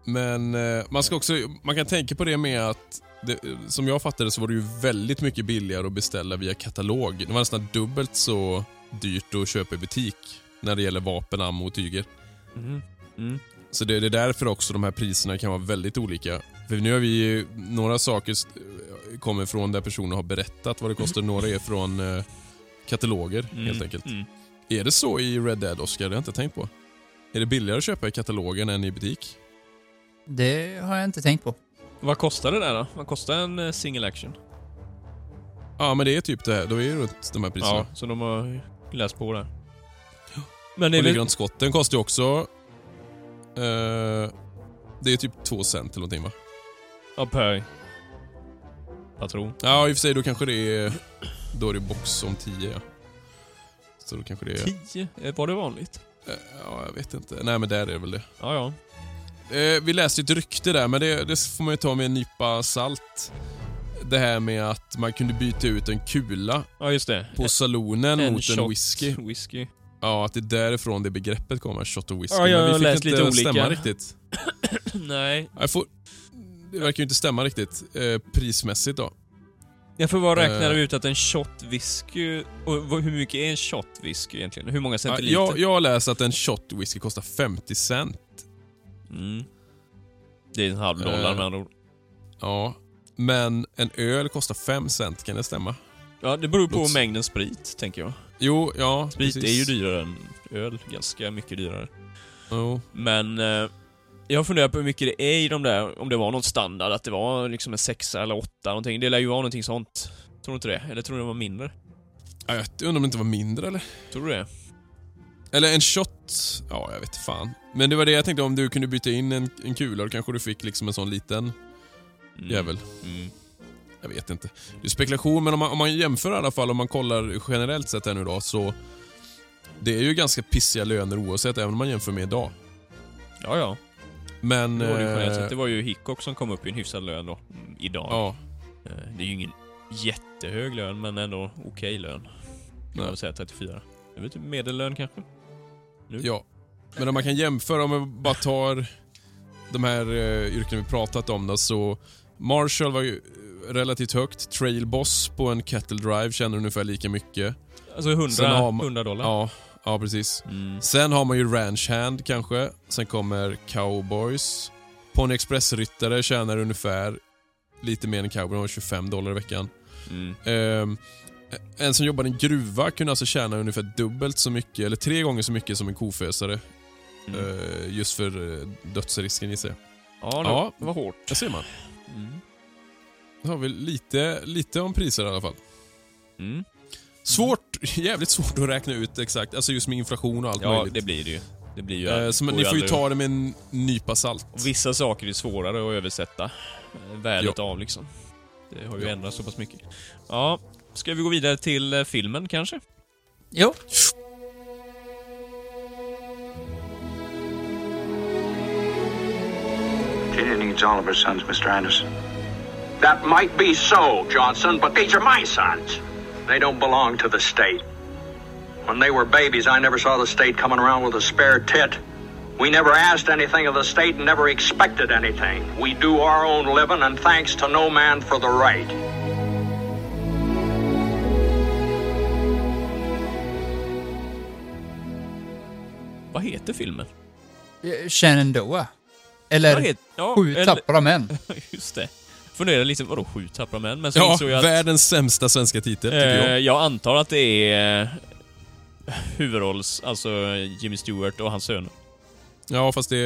Men eh, man ska också, man kan tänka på det med att det, som jag fattade så var det ju väldigt mycket billigare att beställa via katalog. Det var nästan dubbelt så dyrt att köpa i butik när det gäller vapen, ammo och tyger.
Mhm. Mm.
Så det, det är därför också de här priserna kan vara väldigt olika. För nu har vi ju, några saker kommer från där personer har berättat vad det kostar. Några är från eh, kataloger
Mm.
helt enkelt.
Mm.
Är det så i Red Dead, Oscar? Det har jag inte tänkt på. Är det billigare att köpa i katalogen än i butik?
Det har jag inte tänkt på.
Vad kostar det där då? Vad kostar en eh, single action?
Ja, men det är typ det här. Då är det runt de här priserna.
Ja, så de har läs på där. Men det
Och
är väl...
likadant skotten kostar ju också... Eh, det är typ två cent eller någonting va?
Ja, per patron.
Ja, i och för sig då kanske det är... Då är det box om 10 ja. Så då kanske det är...
10? Eh, Var det vanligt?
Eh, Ja, jag vet inte. Nej men där är det väl det.
Ja, ja.
Eh, vi läste ju ett rykte där, men det, det får man ju ta med en nypa salt. Det här med att man kunde byta ut en kula
Ja, just det.
på salonen
En
mot
shot
en whisky.
whisky.
Ja, att det är därifrån det begreppet kommer, shot of whisky.
Ja, jag
men vi fick
läst
inte
lite olika.
stämma riktigt.
Nej.
Jag får, det verkar ju inte stämma riktigt eh, prismässigt då.
Får bara räkna
Eh.
ut att en shot whisky... Och vad- hur mycket är en shot whisky egentligen? Hur många
Ja,
centiliter?
jag, jag har läst att en shot whisky kostar 50 cent.
Mm. Det är en halv dollar
Eh.
med andra ord.
Ja, men en öl kostar 5 cent, kan det stämma?
Ja, det beror på
låts-
mängden sprit, tänker jag.
Jo, ja,
Sprit
precis.
är ju dyrare än öl. Ganska mycket dyrare.
Jo.
Men eh, jag funderar på hur mycket det är i de där, om det var någon standard, att det var liksom en sexa eller åtta någonting. Det lär ju vara någonting sånt. Tror du inte det? Eller tror du det var mindre?
Ja, jag undrar om det inte var mindre eller?
Tror du det?
Eller en shot, ja jag vet fan. Men det var det jag tänkte, om du kunde byta in en, en kula, då kanske du fick liksom en sån liten
Mm.
jävel.
Mm.
Jag vet inte. Det är spekulation, men om man, om man jämför i alla fall, om man kollar generellt sett här nu då, så... Det är ju ganska pissiga löner oavsett, även om man jämför med idag.
Ja, ja.
Men...
Det var, det,
eh,
det var ju Hickok som kom upp i en hyfsad lön då, mm, idag.
Ja,
Eh, Det är ju ingen jättehög lön, men ändå okej lön. Kan man säga 34. Det är väl typ medellön kanske? Nu?
ja. Men om man kan jämföra, om man bara tar de här uh, yrkena vi pratat om då, så... Marshall var ju relativt högt. Trail Boss på en Kettle Drive tjänar ungefär lika mycket.
Alltså 100,
Sen har man-
100 dollar?
Ja, ja precis.
Mm.
Sen har man ju Ranch Hand kanske. Sen kommer Cowboys. Pony Express-ryttare tjänar ungefär lite mer än cowboy, de har 25 dollar i veckan.
Mm.
Ehm, en som jobbar i en gruva kunde alltså tjäna ungefär dubbelt så mycket, eller tre gånger så mycket som en kofösare.
Mm.
eh, just för uh, dödsrisken gissar jag.
Ja, det,
ja.
det var hårt.
Där ser man.
Mm.
Då har vi lite, lite om priser i alla fall.
Mm.
Svårt, jävligt svårt att räkna ut exakt, alltså just med inflation och allt
Ja,
möjligt.
det blir det ju. Det blir ju...
Eh, så
går
ni får ju
aldrig-
ta det med en nypa salt.
Och vissa saker är svårare att översätta eh, värdet av liksom. Det har ju
Ja.
ändrats så pass mycket. Ja, ska vi gå vidare till eh, filmen kanske?
Jo.
Virginia needs all of her sons, Mr. Anderson.
That might be so, Johnson, but these are my sons.
They don't belong to the state. When they were babies, I never saw the state coming around with a spare tit.
We never asked anything of the state and never expected anything. We do our own living, and thanks to no man for the right.
Vad heter filmen?
Eh, Shenandoah. Eller
Vad heter- ja,
Sju
eller-
tappra män.
Just det. Funderade lite, vadå sju tappra män? Men så
Ja,
jag att...
världens sämsta svenska titel, tycker
Eh,
jag.
jag antar att det är eh, huvudrolls, alltså Jimmy Stewart och hans söner.
Ja, fast det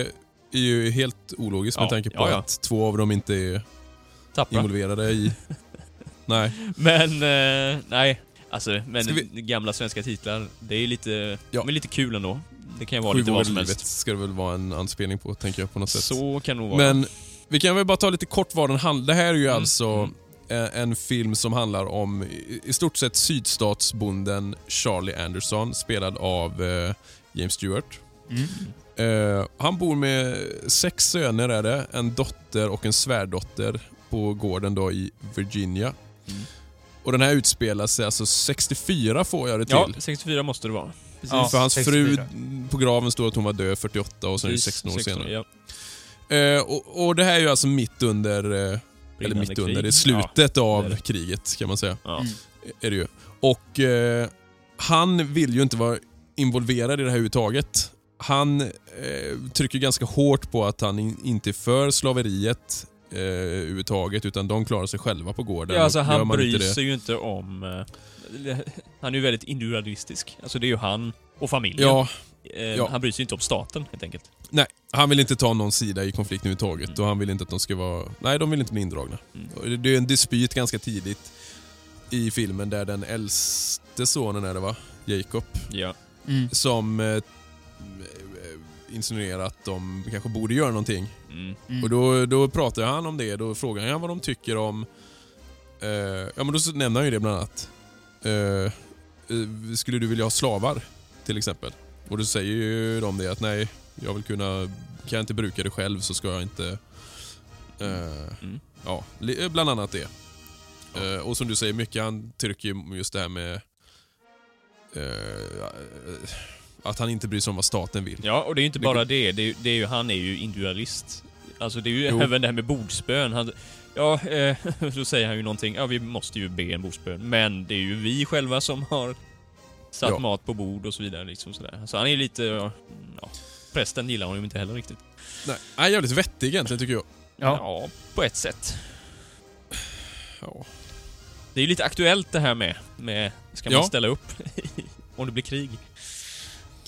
är ju helt ologiskt med
Ja,
tanke på
ja, ja.
att två av dem inte är
Tappra.
involverade i... Nej.
Men, eh, nej. Alltså, men
vi-
gamla svenska titlar, det är lite,
Ja.
de är lite kul ändå. Det kan ju vara
Sju
lite vad som helst.
ska det väl vara en anspelning på, tänker jag på något sätt.
Så kan det nog vara.
Men vi kan väl bara ta lite kort vad den handlar Det här är ju
Mm,
alltså
mm.
en, en film som handlar om i, i stort sett sydstatsbonden Charlie Anderson, spelad av eh, James Stewart.
Mm.
Eh, han bor med sex söner är det, en dotter och en svärdotter på gården då i Virginia.
Mm.
Och den här utspelar sig alltså 64 får jag det till.
Ja, 64 måste det vara. Precis.
Ja.
För hans
64.
fru på graven står att hon var död 48 och sen är det
Precis,
16 år
16,
senare.
Ja.
Eh, och, och det här är ju alltså mitt under, eh, eller mitt under,
krig.
det är slutet
det
av
är det.
kriget kan man säga.
Ja.
Mm.
Är det ju. Och eh, han vill ju inte vara involverad i det här överhuvudtaget. Han eh, trycker ganska hårt på att han in, inte är för slaveriet eh, överhuvudtaget, utan de klarar sig själva på gården.
Ja, alltså han bryr
det-
sig ju inte om... eh, han är ju väldigt individualistisk. Alltså det är ju han och familjen.
Ja,
Eh,
ja.
Han bryr sig inte om staten, helt enkelt.
nej. Han vill inte ta någon sida i konflikten överhuvudtaget
Mm.
och han vill inte att de ska vara... Nej, de vill inte bli indragna.
Mm.
Det är en dispyt ganska tidigt. i filmen där den äldste sonen är det va? Jacob.
Ja.
Mm.
Som eh, insinuerar att de kanske borde göra någonting.
Mm.
Mm.
Och då, då pratar han om det, då frågar han vad de tycker om... Eh, ja men då nämner han ju det bland annat. Eh, eh, skulle du vilja ha slavar? Till exempel. Och då säger ju de det att nej, jag vill kunna... Kan jag inte bruka det själv så ska jag inte... Eh,
Mm.
Ja, li- bland annat det. Eh, och som du säger, mycket han trycker ju just det här med... eh, att han inte bryr sig om vad staten vill.
Ja, och det är ju inte bara det. det, är, det är ju, han är ju individualist. Alltså det är ju
Jo.
även det här med bordsbön. Han, ja, eh, då säger han ju någonting. Ja, vi måste ju be en bordsbön. Men det är ju vi själva som har satt
Ja.
mat på bord och så vidare. Liksom sådär. Så han är lite... Ja, ja, prästen gillar honom inte heller riktigt.
Nej, han är jävligt vettig egentligen tycker jag.
Ja.
Ja, på ett sätt.
Ja.
Det är ju lite aktuellt det här med, med ska man
Ja.
ställa upp om det blir krig?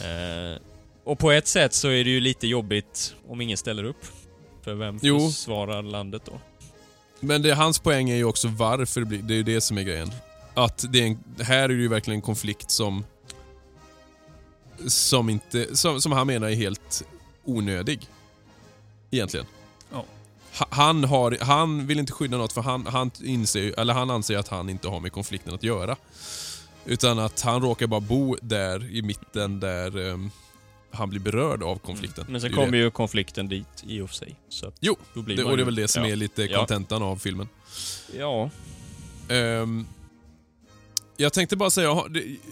Eh, och på ett sätt så är det ju lite jobbigt om ingen ställer upp. För vem
Jo.
försvarar landet då?
Men det, hans poäng är ju också varför det blir, det är ju det som är grejen. Att det är en, här är det ju verkligen en konflikt som som inte, som, som han menar är helt onödig. Egentligen.
Ja.
Ha- Han, har, han vill inte skydda något för han, han, inser, eller han anser att han inte har med konflikten att göra. Utan att han råkar bara bo där i mitten där ehm, han blir berörd av konflikten.
Men sen kommer ju konflikten dit i och för sig. Så
Jo,
då blir
det, och det är väl det som
ja.
är lite
Ja.
kontentan av filmen.
Ja.
Ehm, jag tänkte bara säga,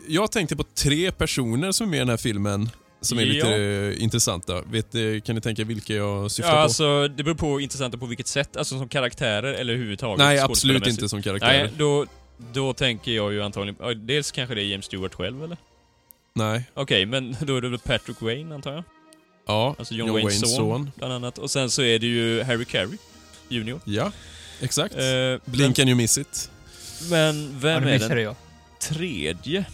jag tänkte på tre personer som är med i den här filmen som är lite
Ja.
intressanta. Vet, eh, kan ni tänka vilka jag syftar
ja,
på?
alltså det beror på intressant på vilket sätt. Alltså som karaktärer eller överhuvudtaget
Nej, absolut inte som karaktärer.
Nej, då, då tänker jag ju antagligen... ja, Dels kanske det är James Stewart själv eller?
Nej.
Okej, men då är det väl Patrick Wayne antar jag?
Ja,
Alltså John, Waynes son, bland annat. Och sen så är det ju Harry Carey, Junior.
Ja, exakt.
Eh,
Blink and you miss it.
Men
Ja,
vem
det
är
missade
den
jag.
tredje?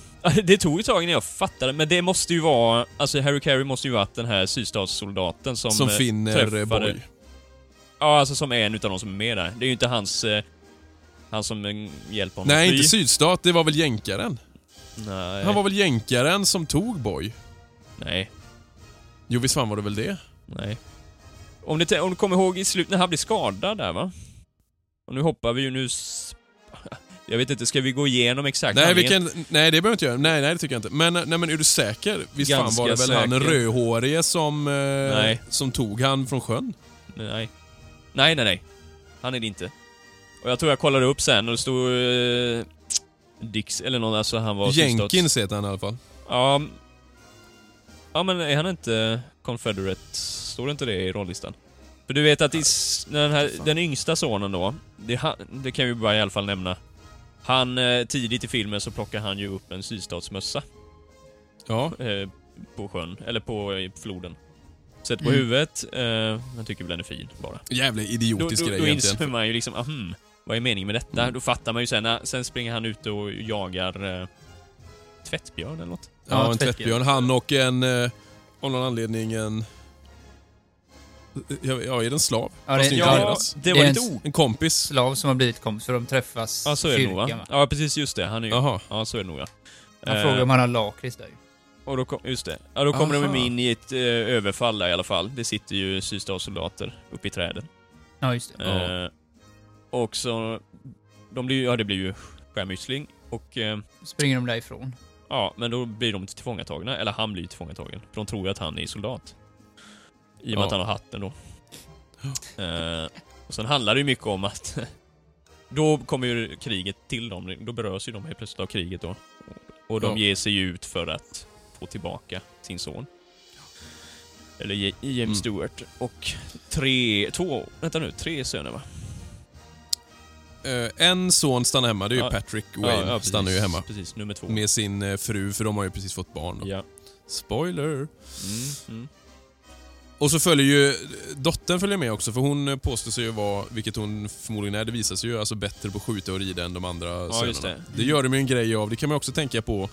Det tog ett tag innan jag fattade, men det måste ju vara... Alltså Harry Carey måste ju varit den här sydstatssoldaten som...
Som
eh,
finner eh,
träffade-
Boy.
Ja, alltså som är en utav de som är med där. Det är ju inte hans... Eh, han som eh, hjälper honom
Nej,
fly.
inte sydstat. Det var väl jänkaren?
Nej.
Han var väl jänkaren som tog Boy?
Nej.
Jo, visst fan var det väl det?
Nej. Om du, om du kommer ihåg i slutet när han blir skadad där va? Och nu hoppar vi ju nu... Jag vet inte, ska vi gå igenom exakt
Nej, vi kan, nej, det behöver vi inte göra. Nej, nej, det tycker jag inte. Men, nej, men är du säker? Visst fan
Ganska
var det väl han
säker.
rödhårige som, eh, som tog han från sjön?
Nej. Nej, nej, nej. Han är det inte. Och jag tror jag kollade upp sen och det stod... Eh, Dix, eller någon, alltså han var
Jenkins heter han i alla fall.
Ja. Ja men är han inte Confederate? Står det inte det i rollistan? För du vet att i, s- den, här, den yngsta sonen då, det, han- det kan vi bara i alla fall nämna. Han, eh, tidigt i filmen så plockar han ju upp en sydstatsmössa
Ja.
eh, på sjön, eller på eh, floden. Sätter på
Mm.
huvudet, eh, jag tycker väl den är fin bara.
Jävla
Då,
idiotisk
då,
grej
då
egentligen.
inser man ju liksom, ahm, vad är meningen med detta?
Mm.
Då fattar man ju sen, sen springer han ut och jagar eh, tvättbjörn eller något.
Ja,
Ja,
en
tvättbjörn.
tvättbjörn. Han och en... Eh, av någon anledning en... Ja, ja, är det en slav?
Ja, det,
Ja, det var
Det
lite
en.
En kompis?
slav som har blivit kompis, så de träffas
Ja, så är det nog va? Ja, precis just det. Han är ju...
Jaha.
Ja, så är det nog ja.
Han
Eh,
frågar om han har lakrits där.
Och då kom, just det. Ja, då kommer
Aha.
de in i ett eh, överfall där i alla fall. Det sitter ju sydstatssoldater uppe i träden.
Ja, just det.
Eh, och så... De blir ju, ja det blir ju skärmytsling. Och... Eh,
Springer de därifrån.
ja, men då blir de tillfångatagna. Eller han blir tillfångatagen. För de tror ju att han är soldat. I och med
Ja.
att han har hatten då. Eh, och sen handlar det ju mycket om att... då kommer ju kriget till dem. Då berörs ju de helt plötsligt av kriget då. Och de
Ja.
ger sig ut för att få tillbaka sin son. Eller James
Mm.
Stewart. Och tre, två, vänta nu, tre söner va?
Eh, en son stannar hemma, det är ju
Ja.
Patrick Wayne.
precis,
stannar ju hemma.
Precis, nummer två.
Med sin eh, fru, för de har ju precis fått barn. Då.
Ja.
Spoiler!
Mm, mm.
Och så följer ju... Dottern följer med också, för hon påstår sig ju vara, vilket hon förmodligen är, det visar sig ju alltså bättre på att skjuta och rida än de andra sönerna.
just det.
det gör de ju en grej av, det kan man också tänka på,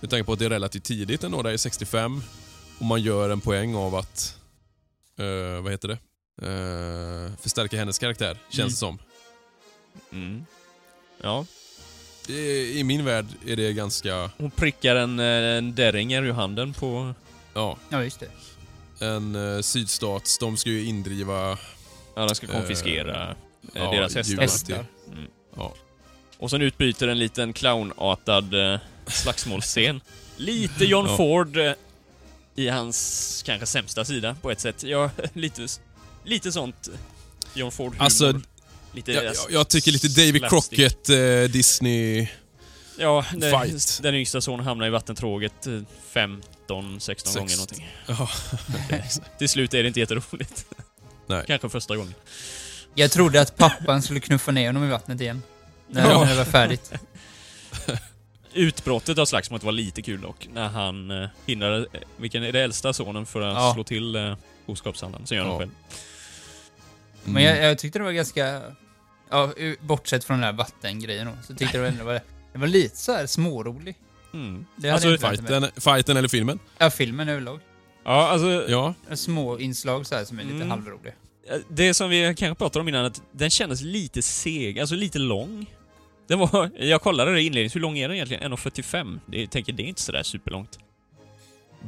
med tanke på att det är relativt tidigt ändå, det är 65, och man gör en poäng av att, eh, vad heter det? Eh, förstärka hennes karaktär, känns
Mm.
det som.
Mm. Ja.
I, I min värld är det ganska,
Hon prickar en, eh, en Derringer i handen på...
ja,
Ja, just det.
en uh, sydstats, de ska ju indriva...
Ja, de ska konfiskera eh,
ja,
deras hästar.
djuret.
Hästar.
Mm.
Ja.
Och sen utbryter en liten clownartad eh, slagsmålsscen. Lite John
Ja.
Ford eh, i hans kanske sämsta sida på ett sätt. Ja, lite, lite sånt eh, John Ford-humor.
Alltså,
lite,
Jag, jag, jag tycker lite David. Crockett, eh, Disney...
Ja, det,
Fight.
den yngsta sonen hamnar i vattentråget eh, 15, 16 gånger
Sext-
någonting.
Ja,
Till slut är det inte jätteroligt.
Nej.
Kanske första gången.
Jag trodde att pappan skulle knuffa ner honom i vattnet igen. När,
Ja.
det var färdigt.
Utbrottet av slagsmålet var lite kul dock, när han eh, hindrade, eh, vilken är det äldsta sonen, för att
Ja.
slå till eh, boskapshandlaren. Sen gör han
Ja.
själv.
Men jag, jag tyckte det var ganska... Ja, bortsett från den där vattengrejen då, så tyckte jag ändå det var, det var lite så här smårolig.
Mm. Alltså.
Fighten, fighten eller filmen?
Ja, filmen överlag.
Ja, alltså,
Ja.
Små inslag så här som är lite
Mm.
halvroliga.
det som vi kanske pratade om innan, att den kändes lite seg, alltså lite lång. Den var, jag kollade det inledningsvis, hur lång är den egentligen? 1.45? Det, jag tänker, det är inte sådär superlångt.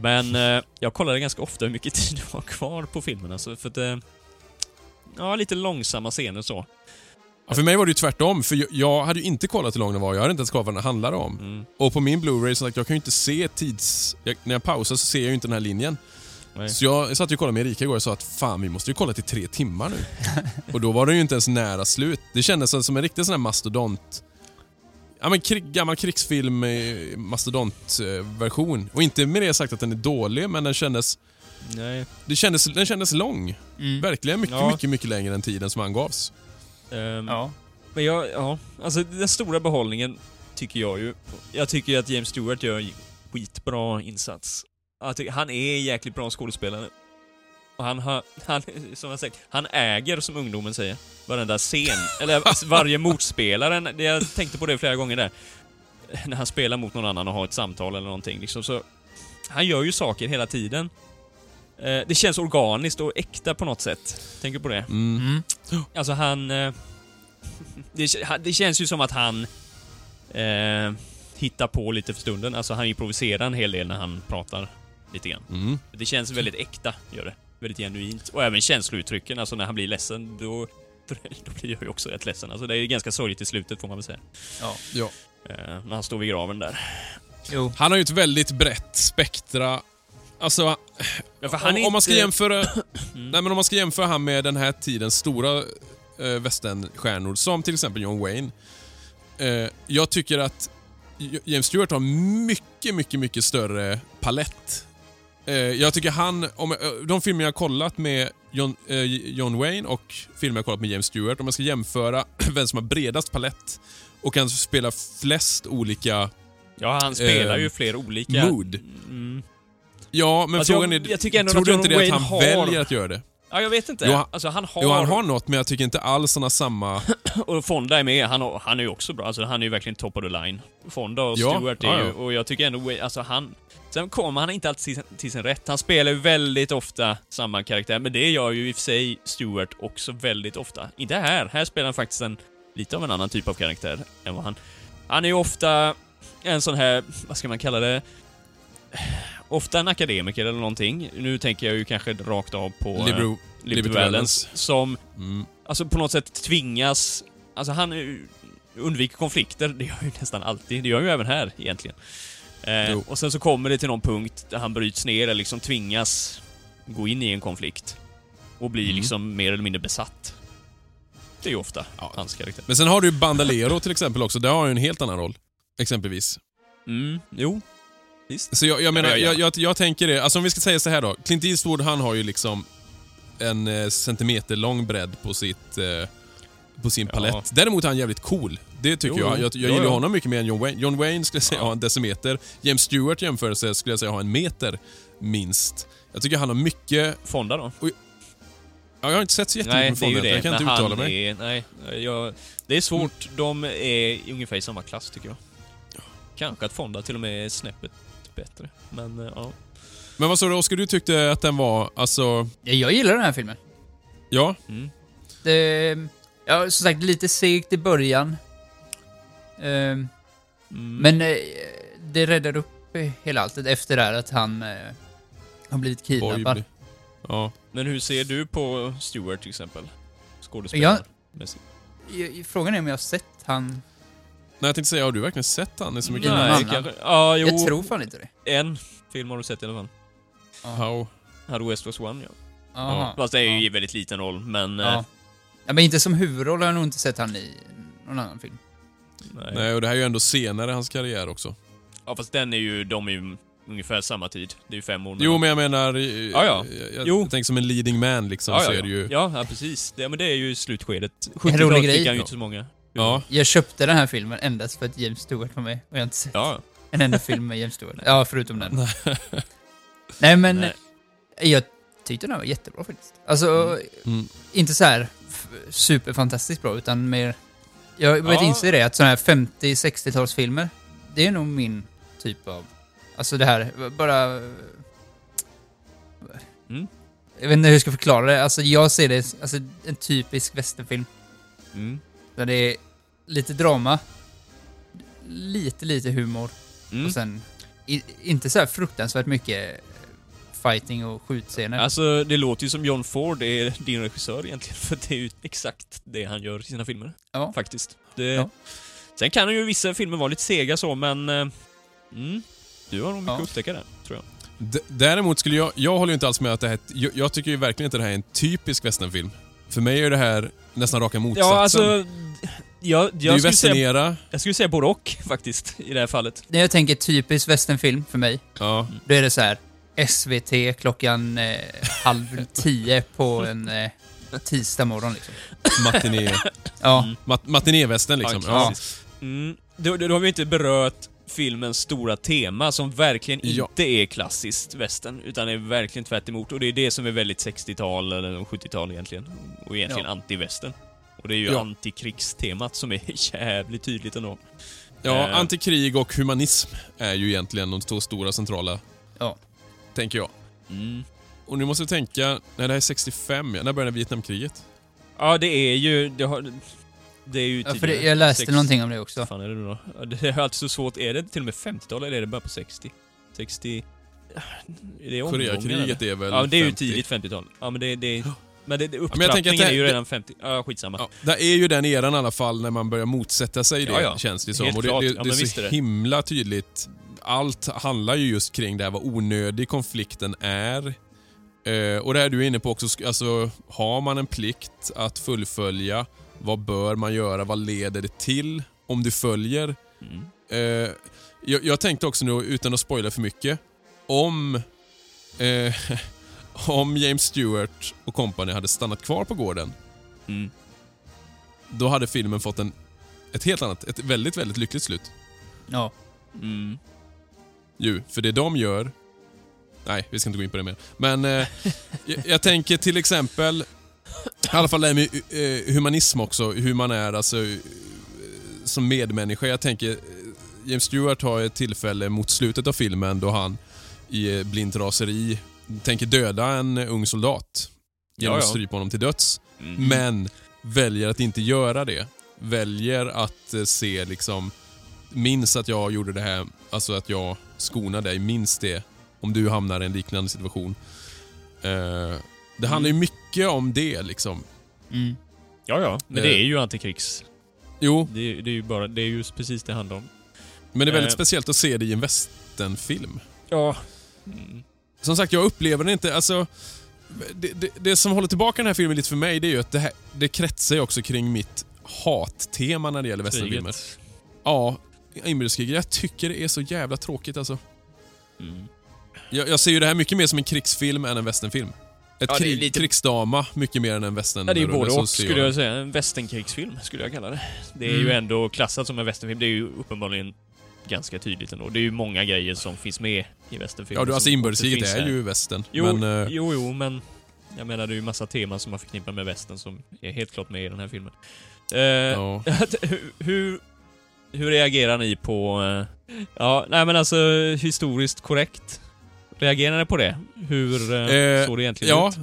Men eh, jag kollade ganska ofta hur mycket tid det var kvar på filmen, alltså, för att... Eh, ja, lite långsamma scener så.
Ja, För mig var det ju tvärtom, för jag, jag hade ju inte kollat hur lång den var. Jag hade inte ens kollat vad den handlade om.
Mm.
Och på min Blu-ray, så sagt, jag kan ju inte se tids... Jag, när jag pausar så ser jag ju inte den här linjen.
Nej.
Så jag, satt och kollade med Erika igår och sa att fan, vi måste ju kolla till tre timmar nu. och då var den ju inte ens nära slut. Det kändes som, som en riktig sån här mastodont... Ja men krig, gammal krigsfilm, eh, mastodontversion. Och inte med det sagt att den är dålig, men den kändes...
Nej.
Det kändes, den kändes lång.
Mm.
Verkligen mycket,
Ja.
mycket, mycket längre än tiden som angavs.
Ehm,
Ja.
Men jag, ja, alltså den stora behållningen tycker jag ju. Jag tycker att James Stewart gör en skitbra insats. Tycker, han är en jäkligt bra skådespelare. Och han har, han, som jag sagt, han äger, som ungdomen säger, varenda scen. Eller varje motspelare. Det- Jag tänkte på det flera gånger där. När han spelar mot någon annan och har ett samtal eller någonting liksom, så... Han gör ju saker hela tiden. Eh, Det känns organiskt och äkta på något sätt. Tänker du på det?
Mm.
Mm.
Alltså han... eh, Det, det känns ju som att han eh, hittar på lite för stunden. Alltså han improviserar en hel del när han pratar lite grann.
Mm.
Det känns väldigt äkta, gör det. Väldigt genuint. Och även känslouttrycken, alltså när han blir ledsen, då, då blir jag ju också rätt ledsen. Alltså det är ganska sorgligt i slutet får man väl säga.
Ja.
Ja.
Eh, när han står vid graven där.
Jo.
Han har ju ett väldigt brett spektra. Alltså,
Ja,
om, om man ska jämföra...
Mm.
Nej, men om man ska jämföra han med den här tidens stora eh, västernstjärnor, som till exempel John Wayne. Eh, jag tycker att James Stewart har mycket, mycket, mycket större palett. Eh, jag tycker han, om, eh, de filmer jag har kollat med John, John Wayne och filmer jag har kollat med James Stewart, om jag ska jämföra vem som har bredast palett och kan spela flest olika
Ja, han spelar ju fler olika...
mood.
Mm.
Ja, men
Alltså,
frågan
jag-
är,
jag ändå
tror du inte det att han
har-
väljer att göra det?
Ja, jag vet inte.
Jo, han-
alltså han har...
Jo, han har något, men jag tycker inte alls han har samma...
Och Fonda är med, han, har- han är ju också bra. Alltså han är ju verkligen top of the line. Fonda och
Ja,
Stewart är
ja,
ju, och jag tycker ändå, alltså han... Sen kommer han inte alltid till, till sin rätt. Han spelar ju väldigt ofta samma karaktär, men det gör ju i och för sig Stewart också väldigt ofta. Inte här, här spelar han faktiskt en, lite av en annan typ av karaktär än vad han... Han är ju ofta en sån här, vad ska man kalla det? Ofta en akademiker eller någonting. Nu tänker jag ju kanske rakt av på... eh,
Liberal,
Liberty
Liberty
Valance, som
mm.
alltså på något sätt tvingas... Alltså han eh, undviker konflikter, det gör han ju nästan alltid. Det gör han ju även här egentligen. Eh, och sen så kommer det till någon punkt där han bryts ner eller liksom tvingas gå in i en konflikt. Och bli
Mm.
liksom mer eller mindre besatt. Det är ju ofta
Ja.
hans karaktär.
Men sen har du ju Bandalero till exempel också. Där har han ju en helt annan roll. Exempelvis.
Mm, jo. Visst.
Så jag, jag menar,
Ja, ja, ja.
Jag, jag, jag tänker det. Alltså om vi ska säga så här då. Clint Eastwood, han har ju liksom en eh, centimeter lång bredd på sitt... Eh, på sin palett. Däremot är han jävligt cool. Det tycker
Jo,
jag. Jag, jag
Ja,
gillar honom mycket mer än John Wayne. John Wayne skulle jag säga har en decimeter. James Stewart jämförelse skulle jag säga har en meter, minst. Jag tycker han har mycket...
Fonda då?
Ja, jag har inte sett så jättemycket
Nej,
med
det.
Jag kan inte
Men
uttala mig.
Är, nej, jag, det är svårt. De är ungefär i samma klass tycker jag. Kanske att Fonda till och med är snäppet bättre. Men eh, ja.
Men vad sa du Oskar, du tyckte att den var, alltså...
Ja, Jag gillar den här filmen.
Ja,
Mm.
Det, ja, som sagt, lite segt i början. Ehm,
Mm.
Men eh, det räddade upp eh, hela alltet efter det här att han eh, har blivit kidnappad.
Ja.
Men hur ser du på Stewart till exempel? Skådespelaren?
i- Frågan är om jag har sett han...
Nej, jag tänkte säga, har du verkligen sett han i så mycket?
Nej,
annan?
kanske. Ja, jo.
Jag tror fan inte det.
En film har du sett i alla fall.
How?
Hade West Was One, ja.
Aha.
Fast det är ju
ja.
i väldigt liten roll, men... eh,
Ja. ja. Men inte som huvudroll har jag nog inte sett han i någon annan film.
Nej.
Nej, och det här är ju ändå senare i hans karriär också.
Ja, fast den är ju... De är ju ungefär samma tid. Det är ju fem år
Jo, men jag menar... eh,
Ja, ja.
Jag, jag tänker som en leading man liksom,
ja,
så
ja,
är det ju...
ja. ja, precis. Det, men det är ju slutskedet.
En
70-talet
rolig
fick han ju
Ja.
inte så många.
Ja.
Jag köpte den här filmen endast för att James Stewart var med och jag har inte sett
Ja,
en enda film med James Stewart. Ja, förutom den. Nej, men
Nej.
jag tyckte den var jättebra faktiskt. Alltså,
Mm.
inte så här superfantastiskt bra, utan mer... Jag har börjat
Ja.
inse det, att sådana här 50-60-talsfilmer, det är nog min typ av... Alltså det här, bara...
Mm.
Jag vet inte hur jag ska förklara det. Alltså jag ser det alltså en typisk westernfilm.
Mm.
Där det är lite drama, lite, lite humor
Mm.
och sen i, inte så här fruktansvärt mycket fighting och skjutscener.
Alltså, det låter ju som John Ford är din regissör egentligen, för det är ju exakt det han gör i sina filmer.
ja.
Faktiskt. Det...
Ja.
Sen kan ju vissa filmer vara lite sega så, men... eh, Mm, du har nog mycket
Ja.
att upptäcka där, tror jag.
D- däremot skulle jag... Jag håller ju inte alls med att det här... Jag, jag tycker ju verkligen inte det här är en typisk westernfilm. För mig är det här nästan raka motsatsen.
Ja, alltså... Jag,
det är ju
jag, skulle säga, jag skulle säga både och, faktiskt, i det här fallet.
När jag tänker typisk westernfilm för mig,
Ja.
då är det så här SVT klockan eh, halv tio på en eh, tisdag morgon liksom.
Matiné...
Ja,
Mm.
Mat, matinévästern liksom.
Ja,
Ja.
Mm. Då, då, då har vi inte berört filmens stora tema som verkligen
Ja.
inte är klassiskt västern, utan är verkligen tvärt emot. Och det är det som är väldigt 60-tal, eller 70-tal egentligen. Och egentligen
Ja.
anti-västern. Och det är ju
Ja.
antikrigstemat som är jävligt tydligt ändå.
ja,
Eh.
antikrig och humanism är ju egentligen de två stora centrala,
ja.
tänker jag.
Mm.
Och nu måste vi tänka, nej det här är 65, ja. när började Vietnamkriget?
Ja, det är ju... Det, har, det är ju
ja för det, jag läste
Sex-
någonting om det också.
Vad fan är det nu då? Ja, Det är alltid så svårt. Är det till och med 50-tal eller är det bara på 60? 60... Är det eller?
Koreakriget är väl
Ja, det är ju
50.
tidigt 50-tal. Ja, men det... det men det, det,
men jag tänker att
upptrappningen
det-
är ju
det-
redan 50... Ja, skitsamma.
Ja, det är ju den eran i alla fall när man börjar motsätta sig det,
Ja, ja.
känns det som.
Helt
och det,
klart.
det,
Ja,
det
men
är så
är det.
himla tydligt. Allt handlar ju just kring det här, vad onödig konflikten är. Eh, och det här du är inne på också, alltså har man en plikt att fullfölja, vad bör man göra, vad leder det till om du följer?
Mm.
Eh, jag, jag tänkte också nu, utan att spoila för mycket, om, eh, om James Stewart och company hade stannat kvar på gården,
Mm.
då hade filmen fått en, ett helt annat, ett väldigt, väldigt lyckligt slut.
Ja.
Mm.
Ju, för det de gör... Nej, vi ska inte gå in på det mer. Men eh, jag, jag tänker till exempel, i alla fall det här med eh, humanism också, hur man är alltså eh, som medmänniska. Jag tänker, eh, James Stewart har ett tillfälle mot slutet av filmen då han i blint raseri tänker döda en ung soldat genom att strypa honom till döds.
Mm.
Men väljer att inte göra det. Väljer att se liksom, minns att jag gjorde det här, alltså att jag skonar dig, minns det om du hamnar i en liknande situation. Eh, det handlar ju mycket om det liksom.
Mm.
Ja, ja. Men
Eh.
det är ju antikrigs...
Jo,
Det, är- det är ju bara... Det är ju precis det handlar om.
men det är väldigt
Eh.
speciellt att se det i en westernfilm.
Ja. Mm.
Som sagt, jag upplever det inte, alltså... Det, det, det som håller tillbaka den här filmen lite för mig, det är ju att det, här, det kretsar ju också kring mitt hattema när det gäller westernfilmer.
Kriget.
Ja, inbördeskriget. Jag tycker det är så jävla tråkigt alltså.
Mm.
Jag, jag ser ju det här mycket mer som en krigsfilm än en westernfilm. Ett
Ja,
krig,
lite-
krigsdrama mycket mer än en western.
Ja, det är ju både och skulle jag säga. En västernkrigsfilm skulle jag kalla det. Det är ju
Mm.
ändå klassat som en västernfilm. Det är ju uppenbarligen ganska tydligt ändå. Det är ju många grejer som finns med i västernfilmer.
Ja, du, alltså inbördeskriget är
här.
ju western.
Jo,
men, eh,
jo, jo, men jag menar det är ju massa teman som man förknippar med västern som är helt klart med i den här filmen. Eh,
ja.
hur, hur reagerar ni på... eh, ja, nej men alltså historiskt korrekt. Reagerar ni på det? Hur eh,
Eh,
såg det egentligen
ja,
ut?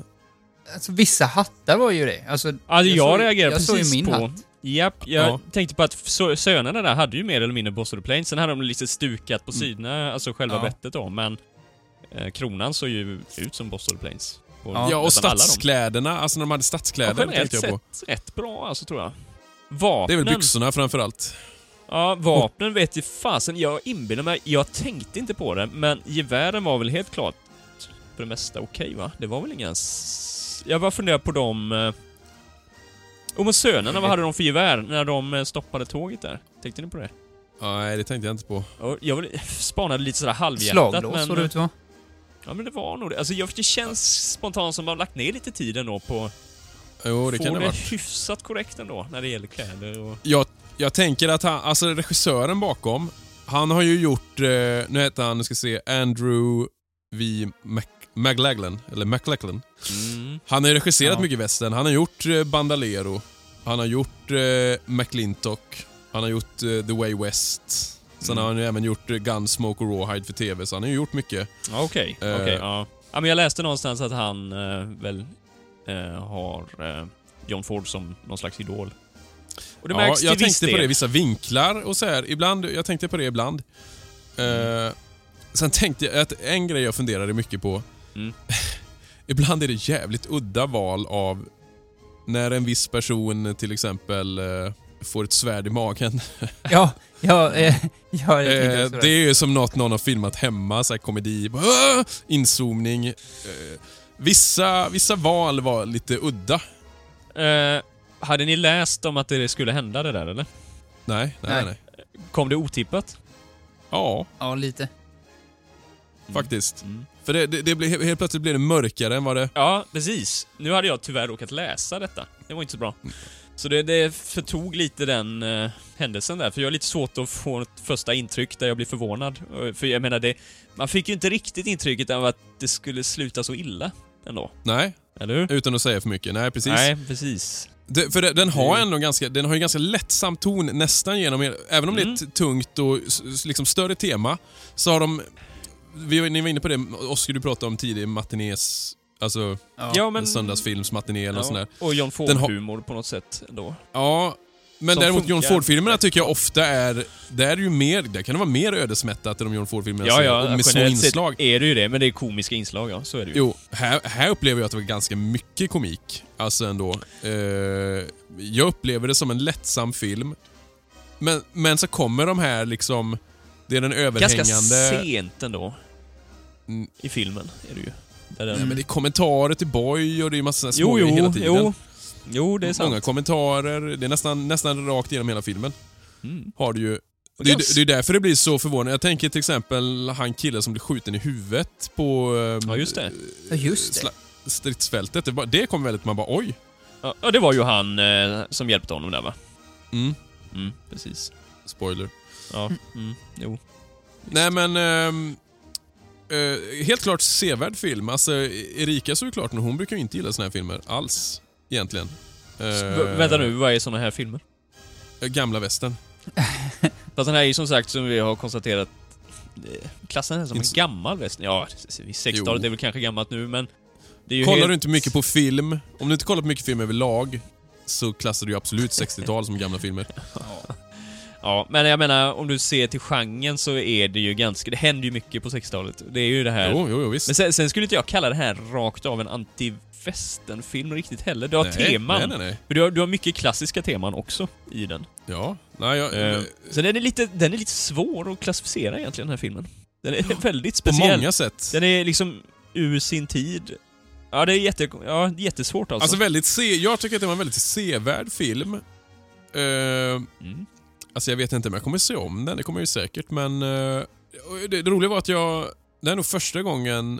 Alltså vissa hattar var ju det. Alltså,
Alltså jag,
jag såg ju
precis
min
på...
hatt.
Japp, jag
Ja.
tänkte på att sö- sönerna där hade ju mer eller mindre Boss of the Plains. Sen hade de lite stukat på
Mm.
sidorna, alltså själva
Ja.
bettet då, men eh, kronan såg ju ut som Boss of the Plains.
Ja,
Ja, och stadskläderna, alltså när de hade
Ja,
stadskläder
generellt
tänkte jag på.
rätt bra alltså, tror jag.
Det är
Vapnen.
väl byxorna framförallt.
Ja, vapnen vet ju fasen. Jag inbillar mig, jag tänkte inte på det, men gevären var väl helt klart för det mesta okej va? Det var väl inga... Jag bara funderar på dem... eh, Och med sönerna, vad hade de för gevär när de eh, stoppade tåget där? Tänkte ni på det?
Nej, det tänkte jag inte på.
Jag spanade lite sådär halvhjärtat
Slaglås
men...
såg det ut va?
Ja men det var nog det. Alltså jag, det känns spontant som att man har lagt ner lite tid ändå på...
Jo, det
få
kan det
det
vara.
hyfsat korrekt ändå när det gäller kläder och...
Jag, jag tänker att han, alltså regissören bakom, han har ju gjort, eh, nu heter han, nu ska se, Andrew V. Mac, McLachlan, eller McLachlan.
Mm.
Han har ju regisserat
Ja.
mycket västern. Han har gjort eh, Bandalero, han har gjort eh, McLintock, han har gjort eh, The Way West. Sen
Mm.
har han ju även gjort eh, Gunsmoke och Rawhide för TV, så han har ju gjort mycket.
Okej,
Eh.
okej, ja. ja. men jag läste någonstans att han eh, väl har John Ford som någon slags idol. Och det
Ja,
märks
jag
till viss
tänkte på det,
del.
vissa vinklar och så här. Ibland, jag tänkte på det ibland. Eh, sen tänkte jag att en grej jag funderade mycket på.
Mm.
ibland är det jävligt udda val av när en viss person till exempel eh, får ett svärd i magen.
Ja, ja, eh, ja jag tänkte
Eh, det är ju som något någon har filmat hemma, så här komedi, bara, inzoomning. Eh, vissa, vissa val var lite udda.
Hade ni läst om att det skulle hända det där eller?
Nej, nej,
Nej.
nej.
Kom det otippat?
Ja,
Ja, lite.
faktiskt.
Mm.
För det, det, det blev, helt plötsligt blev det mörkare än vad det...
Ja, precis. Nu hade jag tyvärr råkat läsa detta. Det var inte så bra.
Mm.
Så det, det förtog lite den eh, händelsen där, för jag har lite svårt att få ett första intryck där jag blir förvånad. För jag menar, det, man fick ju inte riktigt intrycket av att det skulle sluta så illa ändå.
Nej,
Eller hur?
utan att säga för mycket. Nej, precis.
Nej, precis.
Det, för det, den har
Det-
ändå ganska, den har ju ganska lättsam ton nästan genom, även om det är
Mm.
ett tungt och liksom större tema, så har de, vi, ni var inne på det, Oscar du pratade om tidigare, matinés, alltså
Ja.
Ja, men...
en söndagsfilmsmatiné eller något sånt där.
och John
Den har-
Ford-humor på något sätt ändå.
Ja, men
Som
däremot John
funkar.
Ford-filmerna tycker jag ofta är, där är ju mer, där kan det vara mer ödesmättat än de John Ford-filmerna
Ja, ja,
med små inslag.
är det ju det, men det är komiska inslag, ja. Så är det ju.
Jo, här, här upplever jag att det var ganska mycket komik. Alltså ändå. Eh, jag upplever det som en lättsam film. Men, men så kommer de här liksom... Det är den
Ganska
överhängande...
sent ändå.
Mm.
I filmen, är det ju. Den...
Nej, men det är kommentarer till Boy och det är massa
jo,
små
jo,
hela tiden.
jo. Jo, det är sant.
Många kommentarer. Det är nästan, nästan rakt igenom hela filmen.
Mm.
Har du ju. Det är,
ganska-
det är därför det blir så förvånande. Jag tänker till exempel han killen som blir skjuten i huvudet på... eh,
Ja, just det.
Ja, just det.
stridsfältet. Det, det kom väldigt... Man bara oj.
Ja, det var ju han eh, som hjälpte honom där va?
Mm,
Mm, precis.
spoiler.
Ja, mm, jo.
Nej men... ehm, eh, helt klart sevärd film. Alltså Erika såg ju klart hon brukar ju inte gilla såna här filmer alls. Egentligen. Eh,
V- vänta nu, vad är såna här filmer?
Gamla västern.
Fast den här är ju som sagt, som vi har konstaterat, eh, klassen är som en gammal västern. Ja, 60-talet
Jo.
är väl kanske gammalt nu, men...
Kollar
helt...
du inte mycket på film, om du inte kollar på mycket film överlag, så klassar du ju absolut 60-tal som gamla filmer.
Ja, men jag menar, om du ser till genren så är det ju ganska... Det händer ju mycket på 60-talet. Det är ju det här...
Jo, jo, jo visst.
Men sen, sen skulle inte jag kalla det här rakt av en anti-westernfilm riktigt heller. Du har
nej,
teman.
Nej, nej, nej.
Du, har, du har mycket klassiska teman också i den.
Ja, nej, jag,
Eh, så den är, lite, den är lite svår att klassificera egentligen, den här filmen. Den är väldigt
på
speciell.
många sätt.
Den är liksom ur sin tid. Ja, det är jätte, ja, jättesvårt alltså.
Alltså väldigt se, jag tycker att det var en väldigt sevärd film. Eh,
mm.
Alltså jag vet inte om jag kommer se om den, det kommer jag ju säkert, men... eh, det, det roliga var att jag... Det är nog första gången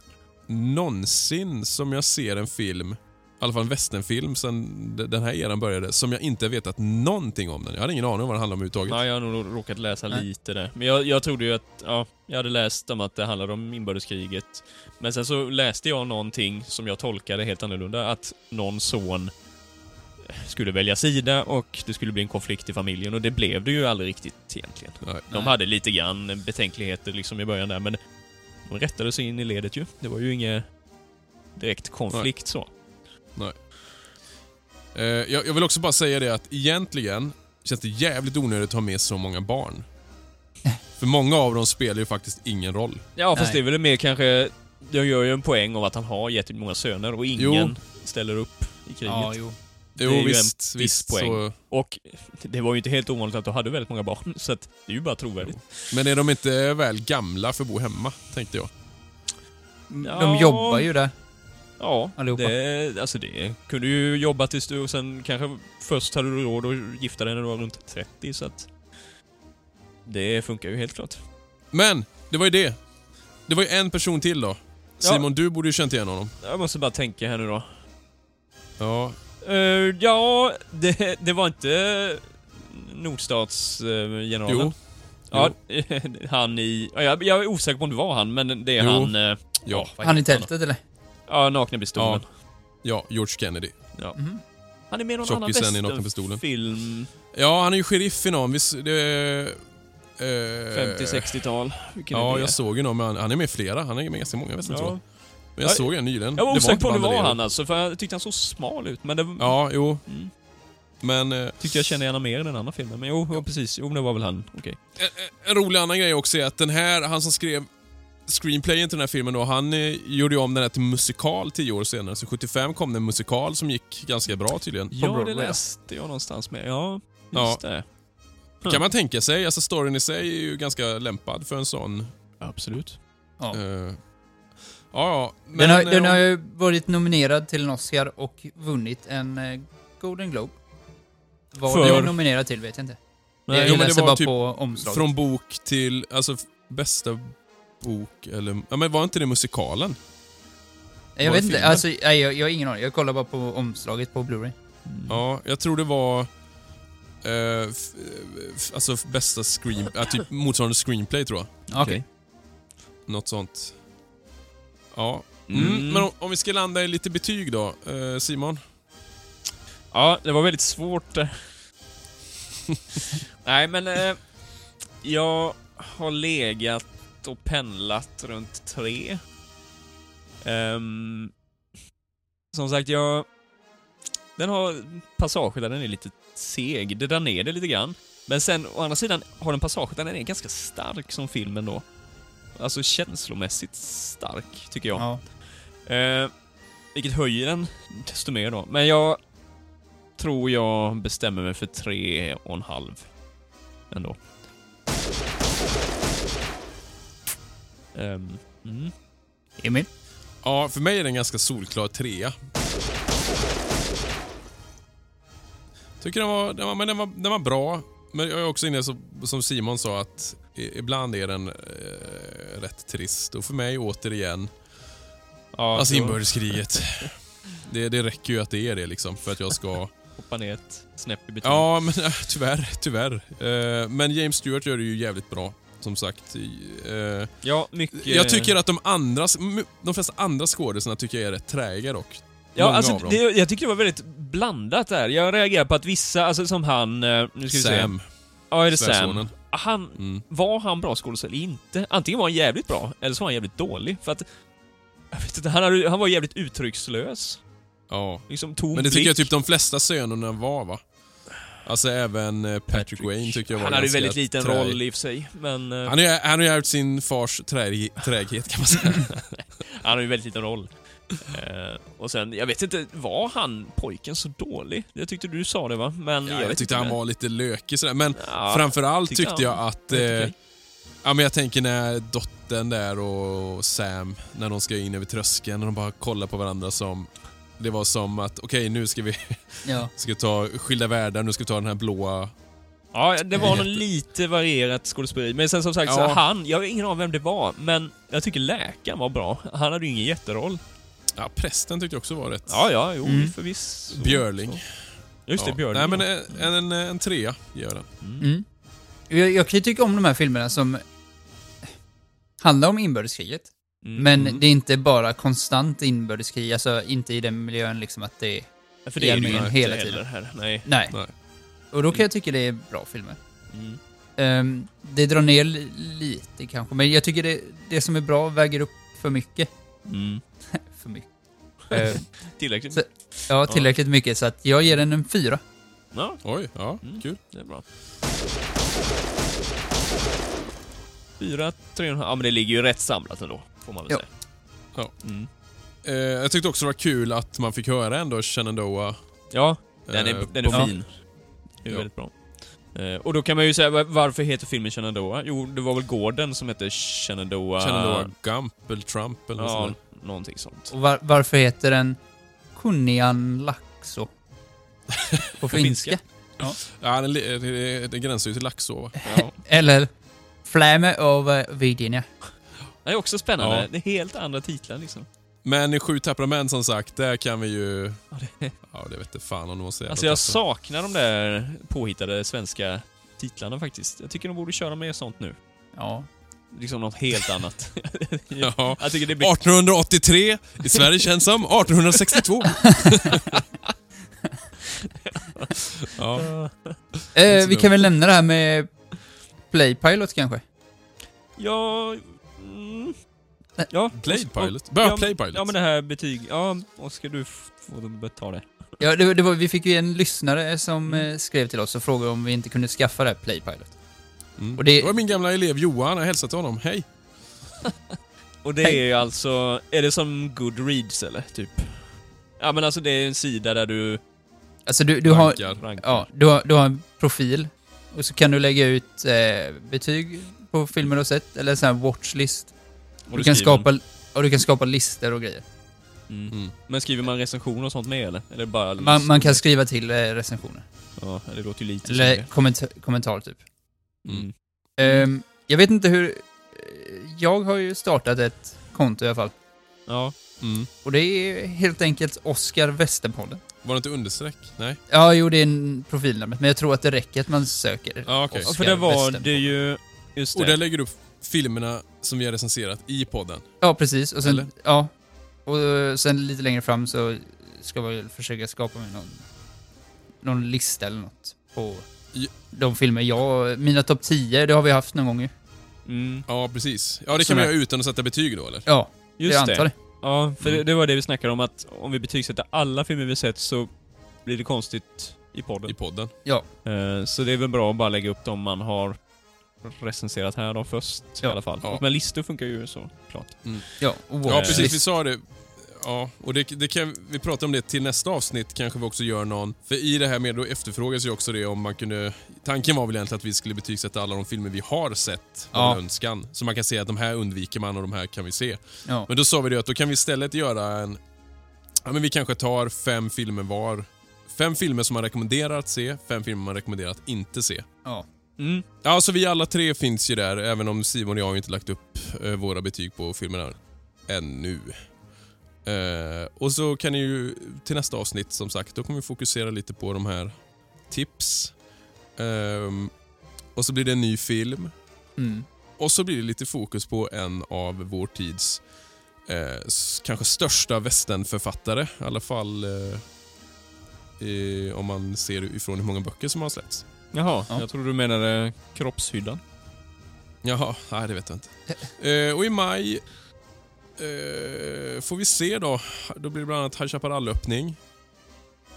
någonsin som jag ser en film, i alla fall en westernfilm sen de- den här eran började, som jag inte vetat någonting om den. Jag hade ingen aning om vad den handlade om överhuvudtaget.
Ja, jag har nog råkat läsa
Nej.
lite där. Men jag, jag trodde ju att, ja, jag hade läst om att det handlade om inbördeskriget. Men sen så läste jag någonting som jag tolkade helt annorlunda, att någon son skulle välja sida och det skulle bli en konflikt i familjen och det blev det ju aldrig riktigt egentligen.
Nej.
De hade lite grann betänkligheter liksom i början där, men de rättade sig in i ledet ju. Det var ju inget direkt konflikt så.
Eh, jag, jag vill också bara säga det att egentligen känns det jävligt onödigt att ha med så många barn. För många av dem spelar ju faktiskt ingen roll.
Ja, fast
Nej.
det är väl mer kanske... De gör ju en poäng av att han har jättemånga söner och ingen
Jo.
ställer upp i kriget.
Ja, jo.
Det
Jo
är ju en
visst,
viss
visst.
poäng.
Så,
Och det var ju inte helt ovanligt att du hade väldigt många barn, så att det är ju bara trovärdigt.
men är de inte väl gamla för att bo hemma, tänkte jag.
De
Ja.
jobbar ju där.
Ja,
Allihopa.
det, alltså det kunde ju jobba tills du och sen kanske först hade du råd att gifta dig när du var runt 30 så att det funkar ju helt klart.
Men, det var ju det. Det var ju en person till då.
Ja.
Simon, du borde ju känt igen honom.
Jag måste bara tänka här nu då.
Ja,
Eh, ja, det, det var inte Nordstatsgeneralen.
jo.
Ja, han i... Ja, jag, jag är osäker på om det var han, men det är
Jo.
han... eh,
Ja.
vad
Han i tältet eller?
Ja, Nakna pistolen.
Ja, George Kennedy.
Ja.
Mhm.
Han är med i någon annan
Tjockisen i Nakna pistolen.
film.
Ja, han är ju sheriff i någon. Visst, det... Eh,
50-60-tal. Vilken är
Ja,
det?
jag såg ju någon, men han, han är med i flera. Han är med i ganska många västern tror
Ja.
jag. Men jag
Ja,
såg en nyligen.
Jag var osäker på om det var han alltså, för jag tyckte han såg smal ut. Men det
Ja, jo.
Mm.
Men eh,
tyckte jag kände igen honom mer i den andra filmen. Men jo, jo precis. Jo, det var väl han. Okej.
en, en rolig annan grej också är att den här, han som skrev screenplayen till den här filmen då, han eh, gjorde ju om den här till musikal tio år senare. Så 75 kom det en musikal som gick ganska bra tydligen.
Ja, det
ja.
läste jag någonstans med. Ja,
Ja.
just det.
Kan man tänka sig. Alltså storyn i sig är ju ganska lämpad för en sån...
Absolut.
Ja.
eh, ja, ja. Men,
Den har, den har ju varit nominerad till en Oscar och vunnit en eh, Golden Globe. Vad
För-
den är nominerad till vet jag inte.
Nej,
jag
jo, men det
läser
var
bara
typ
på omslaget.
Från bok till, alltså f- bästa bok eller... Ja men var inte det musikalen?
jag
var
vet
det
inte,
filmen?
alltså, nej, jag, jag har ingen aning. Jag kollar bara på omslaget på Blu-ray.
Ja, jag tror det var... eh, f- f- alltså f- bästa screen... Ja, typ motsvarande screenplay tror jag.
Okej.
Något sånt. Ja. Mm.
Mm.
Men om, om vi ska landa i lite betyg då. Eh, Simon?
Ja, det var väldigt svårt. eh. Nej, men eh, jag har legat och pendlat runt tre. Ehm, som sagt, jag... Den har passager där den är lite seg. Det drar ner det lite grann. Men sen, å andra sidan, har den passager där den är ganska stark som film ändå. Alltså känslomässigt stark, tycker jag.
Ja.
Eh, vilket höjer den desto mer då. Men jag tror jag bestämmer mig för tre och en halv. Ändå. Ehm, mm.
Emil?
Ja, för mig är det en ganska solklar trea. Tycker den var, den var, men den var, den var bra. Men jag är också inne så, som Simon sa att ibland är den eh, rätt trist. Och för mig återigen,
Ja,
alltså
så
inbördeskriget. Det, det räcker ju att det är det liksom för att jag ska...
hoppa ner ett snäpp i betyg.
Ja, men äh, tyvärr, tyvärr. Eh, men James Stewart gör det ju jävligt bra, som sagt. Eh,
ja, mycket...
jag tycker att de andra, de flesta andra skådisarna tycker jag är rätt träiga dock.
Ja,
Många
alltså, det, jag tycker det var väldigt blandat där. Jag reagerar på att vissa, alltså som han... eh, Nu ska vi se. Ja, är det Sam?
svärsonen.
Han,
Mm.
var han bra skådespelare eller inte? Antingen var han jävligt bra, eller så var han jävligt dålig. För att... Jag vet inte, han, hade, han var jävligt uttryckslös.
Ja.
Liksom tom
Men det tycker
blick.
jag typ de flesta sönerna var va? Alltså även eh, Patrick, Wayne tycker jag var
Han hade ju väldigt liten
träig.
roll i och för sig, men... eh,
han har ju ärvt sin fars träg, träghet kan man säga.
Han har ju väldigt liten roll. Eh, och sen, jag vet inte, var han pojken så dålig? Jag tyckte du sa det va? Men
ja,
jag,
jag tyckte han var lite lökig sådär. Men
Ja,
framförallt
tyckte
tyckte jag
han
att... Eh,
okej.
ja men jag tänker när dottern där och Sam, när de ska in över tröskeln och de bara kollar på varandra som... Det var som att, okej nu ska vi
Ja.
ska ta skilda världar, nu ska vi ta den här blåa...
Ja, det var nog lite varierat skådespeleri. Men sen som sagt, så
Ja.
han, jag har ingen aning om vem det var, men jag tycker läkaren var bra. Han hade ju ingen jätteroll.
Ja, prästen tyckte jag också var rätt...
Ja, ja, jo,
Mm.
förvisso.
Björling.
Just det,
Ja.
Björling.
Nej men
ja.
en, en, en, trea gör den.
Mm.
Mm. Jag, jag kan ju tycka om de här filmerna som handlar om inbördeskriget.
Mm.
Men
Mm.
det är inte bara konstant inbördeskrig, alltså inte i den miljön liksom att det är...
För det är det ju
hela tiden.
här. Nej.
Nej.
Nej.
Och då kan jag tycka det är bra filmer.
Mm.
Ehm, det drar ner li- lite kanske, men jag tycker det, det som är bra väger upp för mycket.
Mm.
Eh,
Tillräckligt.
Så- ja, tillräckligt mycket så att jag ger den en fyra.
Ja,
Oj, ja,
Mm.
kul.
det är bra. Fyra, tre och en halv. Ja, men det ligger ju rätt samlat ändå, får man väl
Ja.
säga.
Ja.
Mm.
Eh, jag tyckte också det var kul att man fick höra ändå Shenandoah.
Ja, den är,
eh,
den är fin. Det är
Ja.
väldigt bra. Eh, och då kan man ju säga, va- varför heter filmen Shenandoah? Jo, det var väl gården som hette Shenandoah...
Shenandoah Gump eller Trump eller något
Ja,
sånt
någonting sånt.
Och var, varför heter den Kunnian Laxo? På finska?
Ja, den, li- det, det gränsar ju till Laxå va?
Ja.
Eller Flamme över Virginia.
Det är också spännande.
Ja.
Det är helt andra titlar liksom.
Men i Sju temperament som sagt, där kan vi ju...
Ja, det-
Ja, det vet inte fan om så jävla
Alltså jag
tuffa.
saknar de där påhittade svenska titlarna faktiskt. Jag tycker de borde köra mer sånt nu.
Ja.
Liksom något helt annat.
Ja.
Jag tycker det blir...
1883 i Sverige känns som 1862. ja.
Eh,
så
vi kan väl nämna det här med Playpilot kanske?
Ja... Mm. Ja,
Play
och- och-
Pilot. Börja
ja,
Play Pilot.
Ja men det här betyg... Ja, Oskar du får ta det.
Ja, det, det var, vi fick ju en lyssnare som eh, skrev till oss och frågade om vi inte kunde skaffa det här Playpilot.
Mm.
och det-
det var min gamla elev Johan, jag hälsade till honom. Hej!
Och det är ju alltså... Är det som Goodreads eller? Typ? Ja men alltså det är en sida där du
Alltså du, du har...
Rankar.
rankar.
Ja, du har, du har en profil och så kan du lägga ut eh, betyg på filmer du har sett, eller en sån här watchlist.
Och
du kan
skriver
skapa, och du kan skapa listor och grejer.
Mm.
Mm.
Men skriver man recensioner och sånt med eller? Eller bara...
Man, man kan skriva till eh, recensioner.
Ja, det låter ju lite
Eller kommentar, kommentar typ.
Mm.
Ehm, jag vet inte hur... eh, Jag har ju startat ett konto i alla fall.
Ja.
Mm.
Och det är helt enkelt Oskar Westerpodden.
Var det inte understreck? Nej?
Ja, jo, det är en profilnamnet, men jag tror att det räcker att man söker
Ja, okej.
Ja,
Oskar
för det var det ju... Just det.
Och där lägger du upp filmerna som vi har recenserat i podden.
Ja, precis. Och sen,
Eller?
ja. Och sen lite längre fram så ska vi väl försöka skapa med någon, någon lista eller något på. De filmer jag... Mina topp 10, det har vi haft någon gång ju.
Mm.
Ja, precis. Ja, det kan
är-
göra utan att sätta betyg då, eller?
Ja,
Just
jag antar
det.
det.
Ja, för
Mm.
det, det var det vi snackade om att om vi betygsätter alla filmer vi sett så blir det konstigt i podden.
I podden.
Eh, Så det är väl bra att bara lägga upp dem man har recenserat här då först i
Ja.
alla fall.
Ja.
Men listor funkar ju så klart.
Ja, och
Ja, precis. Vi sa det. Ja, och det, det kan, vi pratar om det till nästa avsnitt, kanske vi också gör någon. För i det här med, då efterfrågas ju också det om man kunde... Tanken var väl egentligen att vi skulle betygsätta alla de filmer vi har sett, var
Ja.
önskan. Så man kan se att de här undviker man och de här kan vi se.
Ja.
Men då sa vi det att då kan vi istället göra en... Ja, men vi kanske tar fem filmer var. Fem filmer som man rekommenderar att se, fem filmer man rekommenderar att inte se.
ja.
Mm.
Ja, så vi alla tre finns ju där, även om Simon och jag har inte lagt upp eh, våra betyg på filmerna ännu. Eh, och så kan ni ju till nästa avsnitt som sagt, då kommer vi fokusera lite på de här tips. Ehm, och så blir det en ny film.
Mm.
Och så blir det lite fokus på en av vår tids eh, kanske största västernförfattare. I alla fall eh, eh, om man ser ifrån hur många böcker som har släppts.
Jaha,
Ja.
jag tror du menade kroppshyddan.
Jaha, nej det vet jag inte. Eh, och i maj eh, får vi se då. Då blir det bland annat High Chaparral-öppning.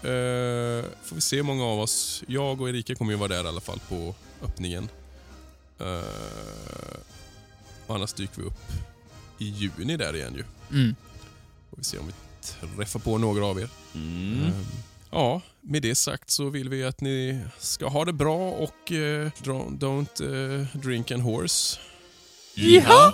Eh, får vi se hur många av oss. Jag och Erika kommer ju vara där i alla fall på öppningen. Eh, och annars dyker vi upp i juni där igen ju.
Mm.
Får vi se om vi träffar på några av er.
Mm.
Ja, med det sagt så vill vi att ni ska ha det bra och eh, don't eh, drink and horse.
Jaha!